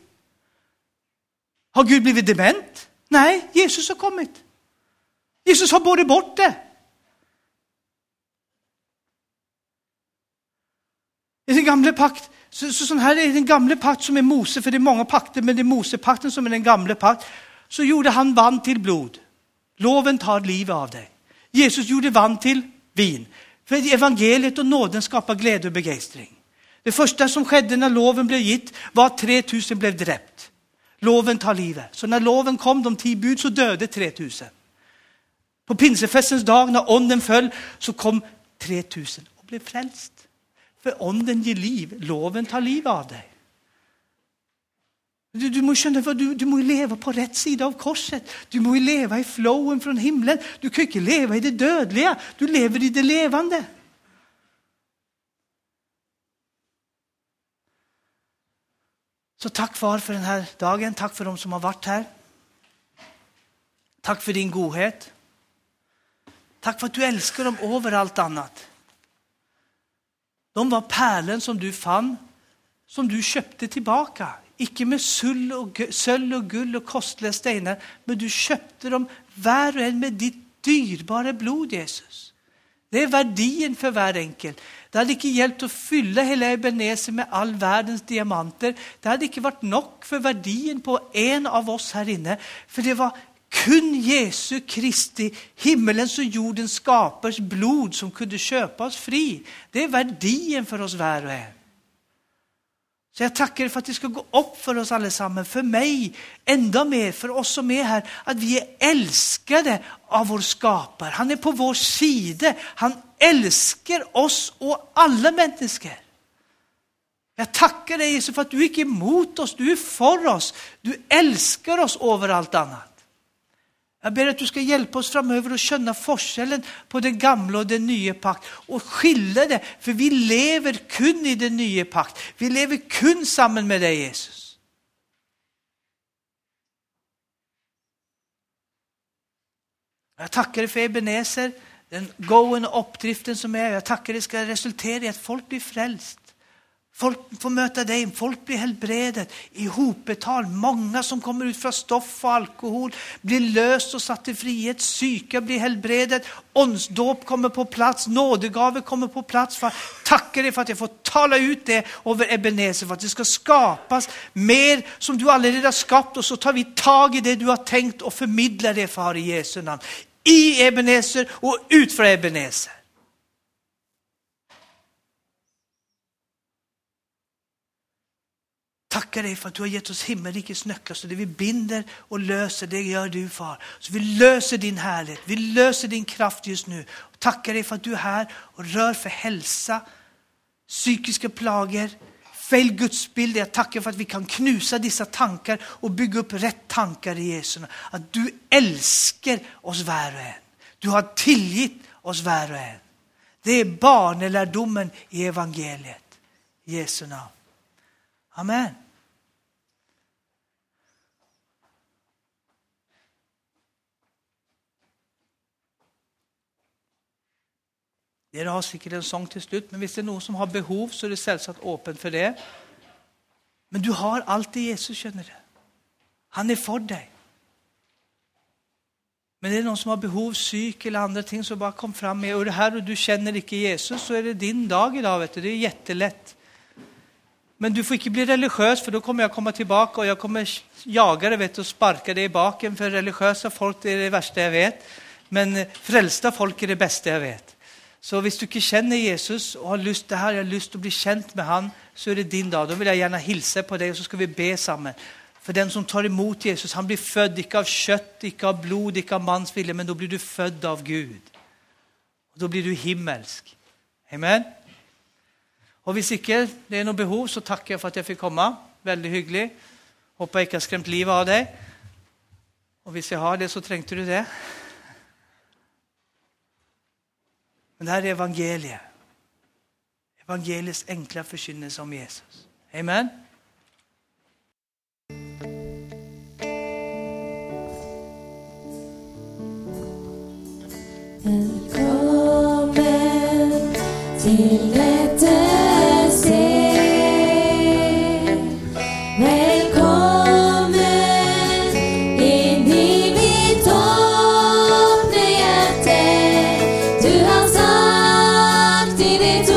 Har Gud blivit dement? Nej, Jesus har kommit. Jesus har både bort det. I den gamla pakt så, så sån här är den gamla pakt som är Mose, för det är många pakter, men det är Mosepakten som är den gamla pakt. Så gjorde han vann till blod. Loven tar livet av dig. Jesus gjorde vann till vin. För evangeliet och nåden skapar glädje och begeistring. Det första som skedde när loven blev gitt var att 3000 blev dräpt. Loven tar livet. Så när loven kom, de tio bud, så döde 3000. På pinsefestens dag när onden föll så kom 3000 och blev frälst. För onden ger liv, loven tar liv av dig. Du, du, måste känna, du, du må leva på rätt sida av korset. Du måste leva i flowen från himlen. Du kan inte leva i det dödliga, du lever i det levande. Så tack far för den här dagen, tack för de som har varit här. Tack för din godhet. Tack för att du älskar dem över allt annat. De var pärlen som du fann, som du köpte tillbaka. Icke med sull och, sölv och guld och kostliga stenar, men du köpte dem var och en med ditt dyrbara blod, Jesus. Det är värdien för var enkel. Det hade inte hjälpt att fylla hela Ebenezer med all världens diamanter. Det hade inte varit nog för värdien på en av oss här inne. För det var kun Jesu Kristi, himmelens och jordens skapers blod som kunde köpa oss fri. Det är värdien för oss var och en. Så jag tackar dig för att det ska gå upp för oss allesammans, för mig ända mer, för oss som är här, att vi är älskade av vår skapare. Han är på vår sida. Han älskar oss och alla människor. Jag tackar dig Jesus för att du är emot oss, du är för oss. Du älskar oss över allt annat. Jag ber att du ska hjälpa oss framöver att känna forskellen på den gamla och den nya pakt och skilja det, för vi lever kun i den nya pakt. Vi lever kun samman med dig Jesus. Jag tackar dig för Ebenezer, den gående uppdriften som är. Jag tackar dig ska resultera i att folk blir frälst. Folk får möta dig, folk blir helbredet i hopetal. Många som kommer ut från stoff och alkohol blir löst och satt i frihet. Psyka blir helbredet, åndsdåp kommer på plats, nådegave kommer på plats. För tackar dig för att jag får tala ut det över Ebenezer, för att det ska skapas mer som du allerede har skapat och så tar vi tag i det du har tänkt och förmedlar det far i Jesu namn. I Ebenezer och ut från Ebenezer. Tackar dig för att du har gett oss himmelrikets nycklar så det vi binder och löser, det gör du far. Så vi löser din härlighet, vi löser din kraft just nu. Tackar dig för att du är här och rör för hälsa, psykiska plagor, fel gudsbild. Jag tackar för att vi kan knusa dessa tankar och bygga upp rätt tankar i Jesu namn. Att du älskar oss var och en. Du har tillgitt oss var och en. Det är barnelärdomen i evangeliet. I Jesu namn. Amen. Dere har sikkert en sång till slut, men hvis det är någon som har behov, så är det selvsagt öppen för det. Men du har alltid Jesus, känner du. Han är för dig. Men är det någon som har behov, psyk eller andra ting, så bara kom fram med. Och det här och du känner inte Jesus, så är det din dag idag. Vet du. Det är jättelätt. Men du får inte bli religiös, för då kommer jag komma tillbaka och jag kommer jaga dig vet, och sparka dig i baken. För religiösa folk är det värsta jag vet. Men frälsta folk är det bästa jag vet. Så om du inte känner Jesus och har lust, det här, jag har lust att bli känd med han, så är det din dag. Då vill jag gärna hilsa på dig och så ska vi be samman. För den som tar emot Jesus, han blir född, inte av kött, inte av blod, inte av mans vilja, men då blir du född av Gud. Och då blir du himmelsk. Amen. Och hvis ikke det är något behov, så tackar jag för att jag fick komma. Väldigt hyggligt. Hoppas jag inte har skrämt livet av dig. Och hvis jag har det, så trängte du det. Men det här är evangeliet. Evangeliets enkla förkynnelse om Jesus. Amen. Välkommen till sagt i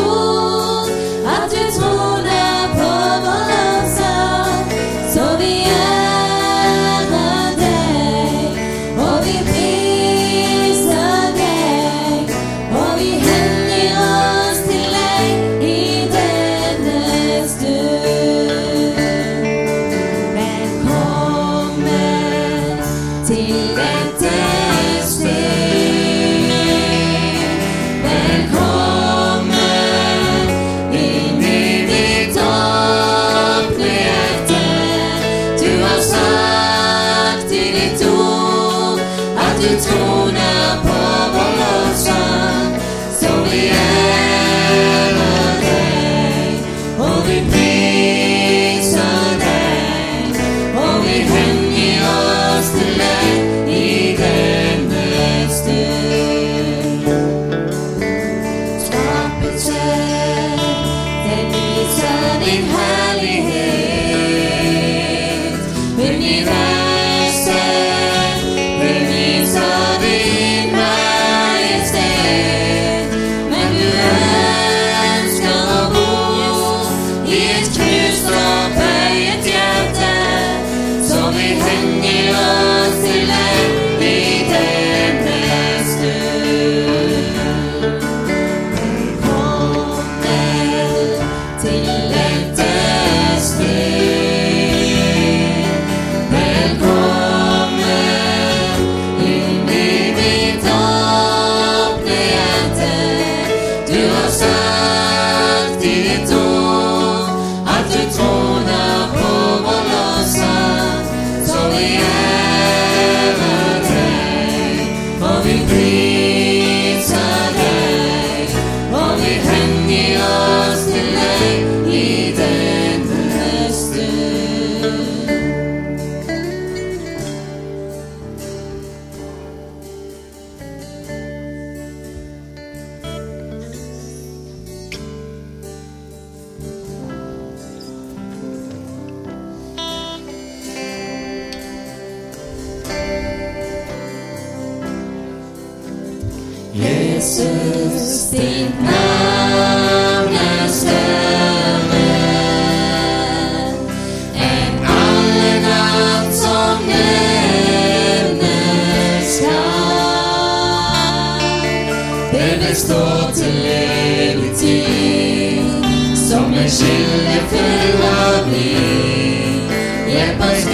som en kilde full av liv. Hjälp oss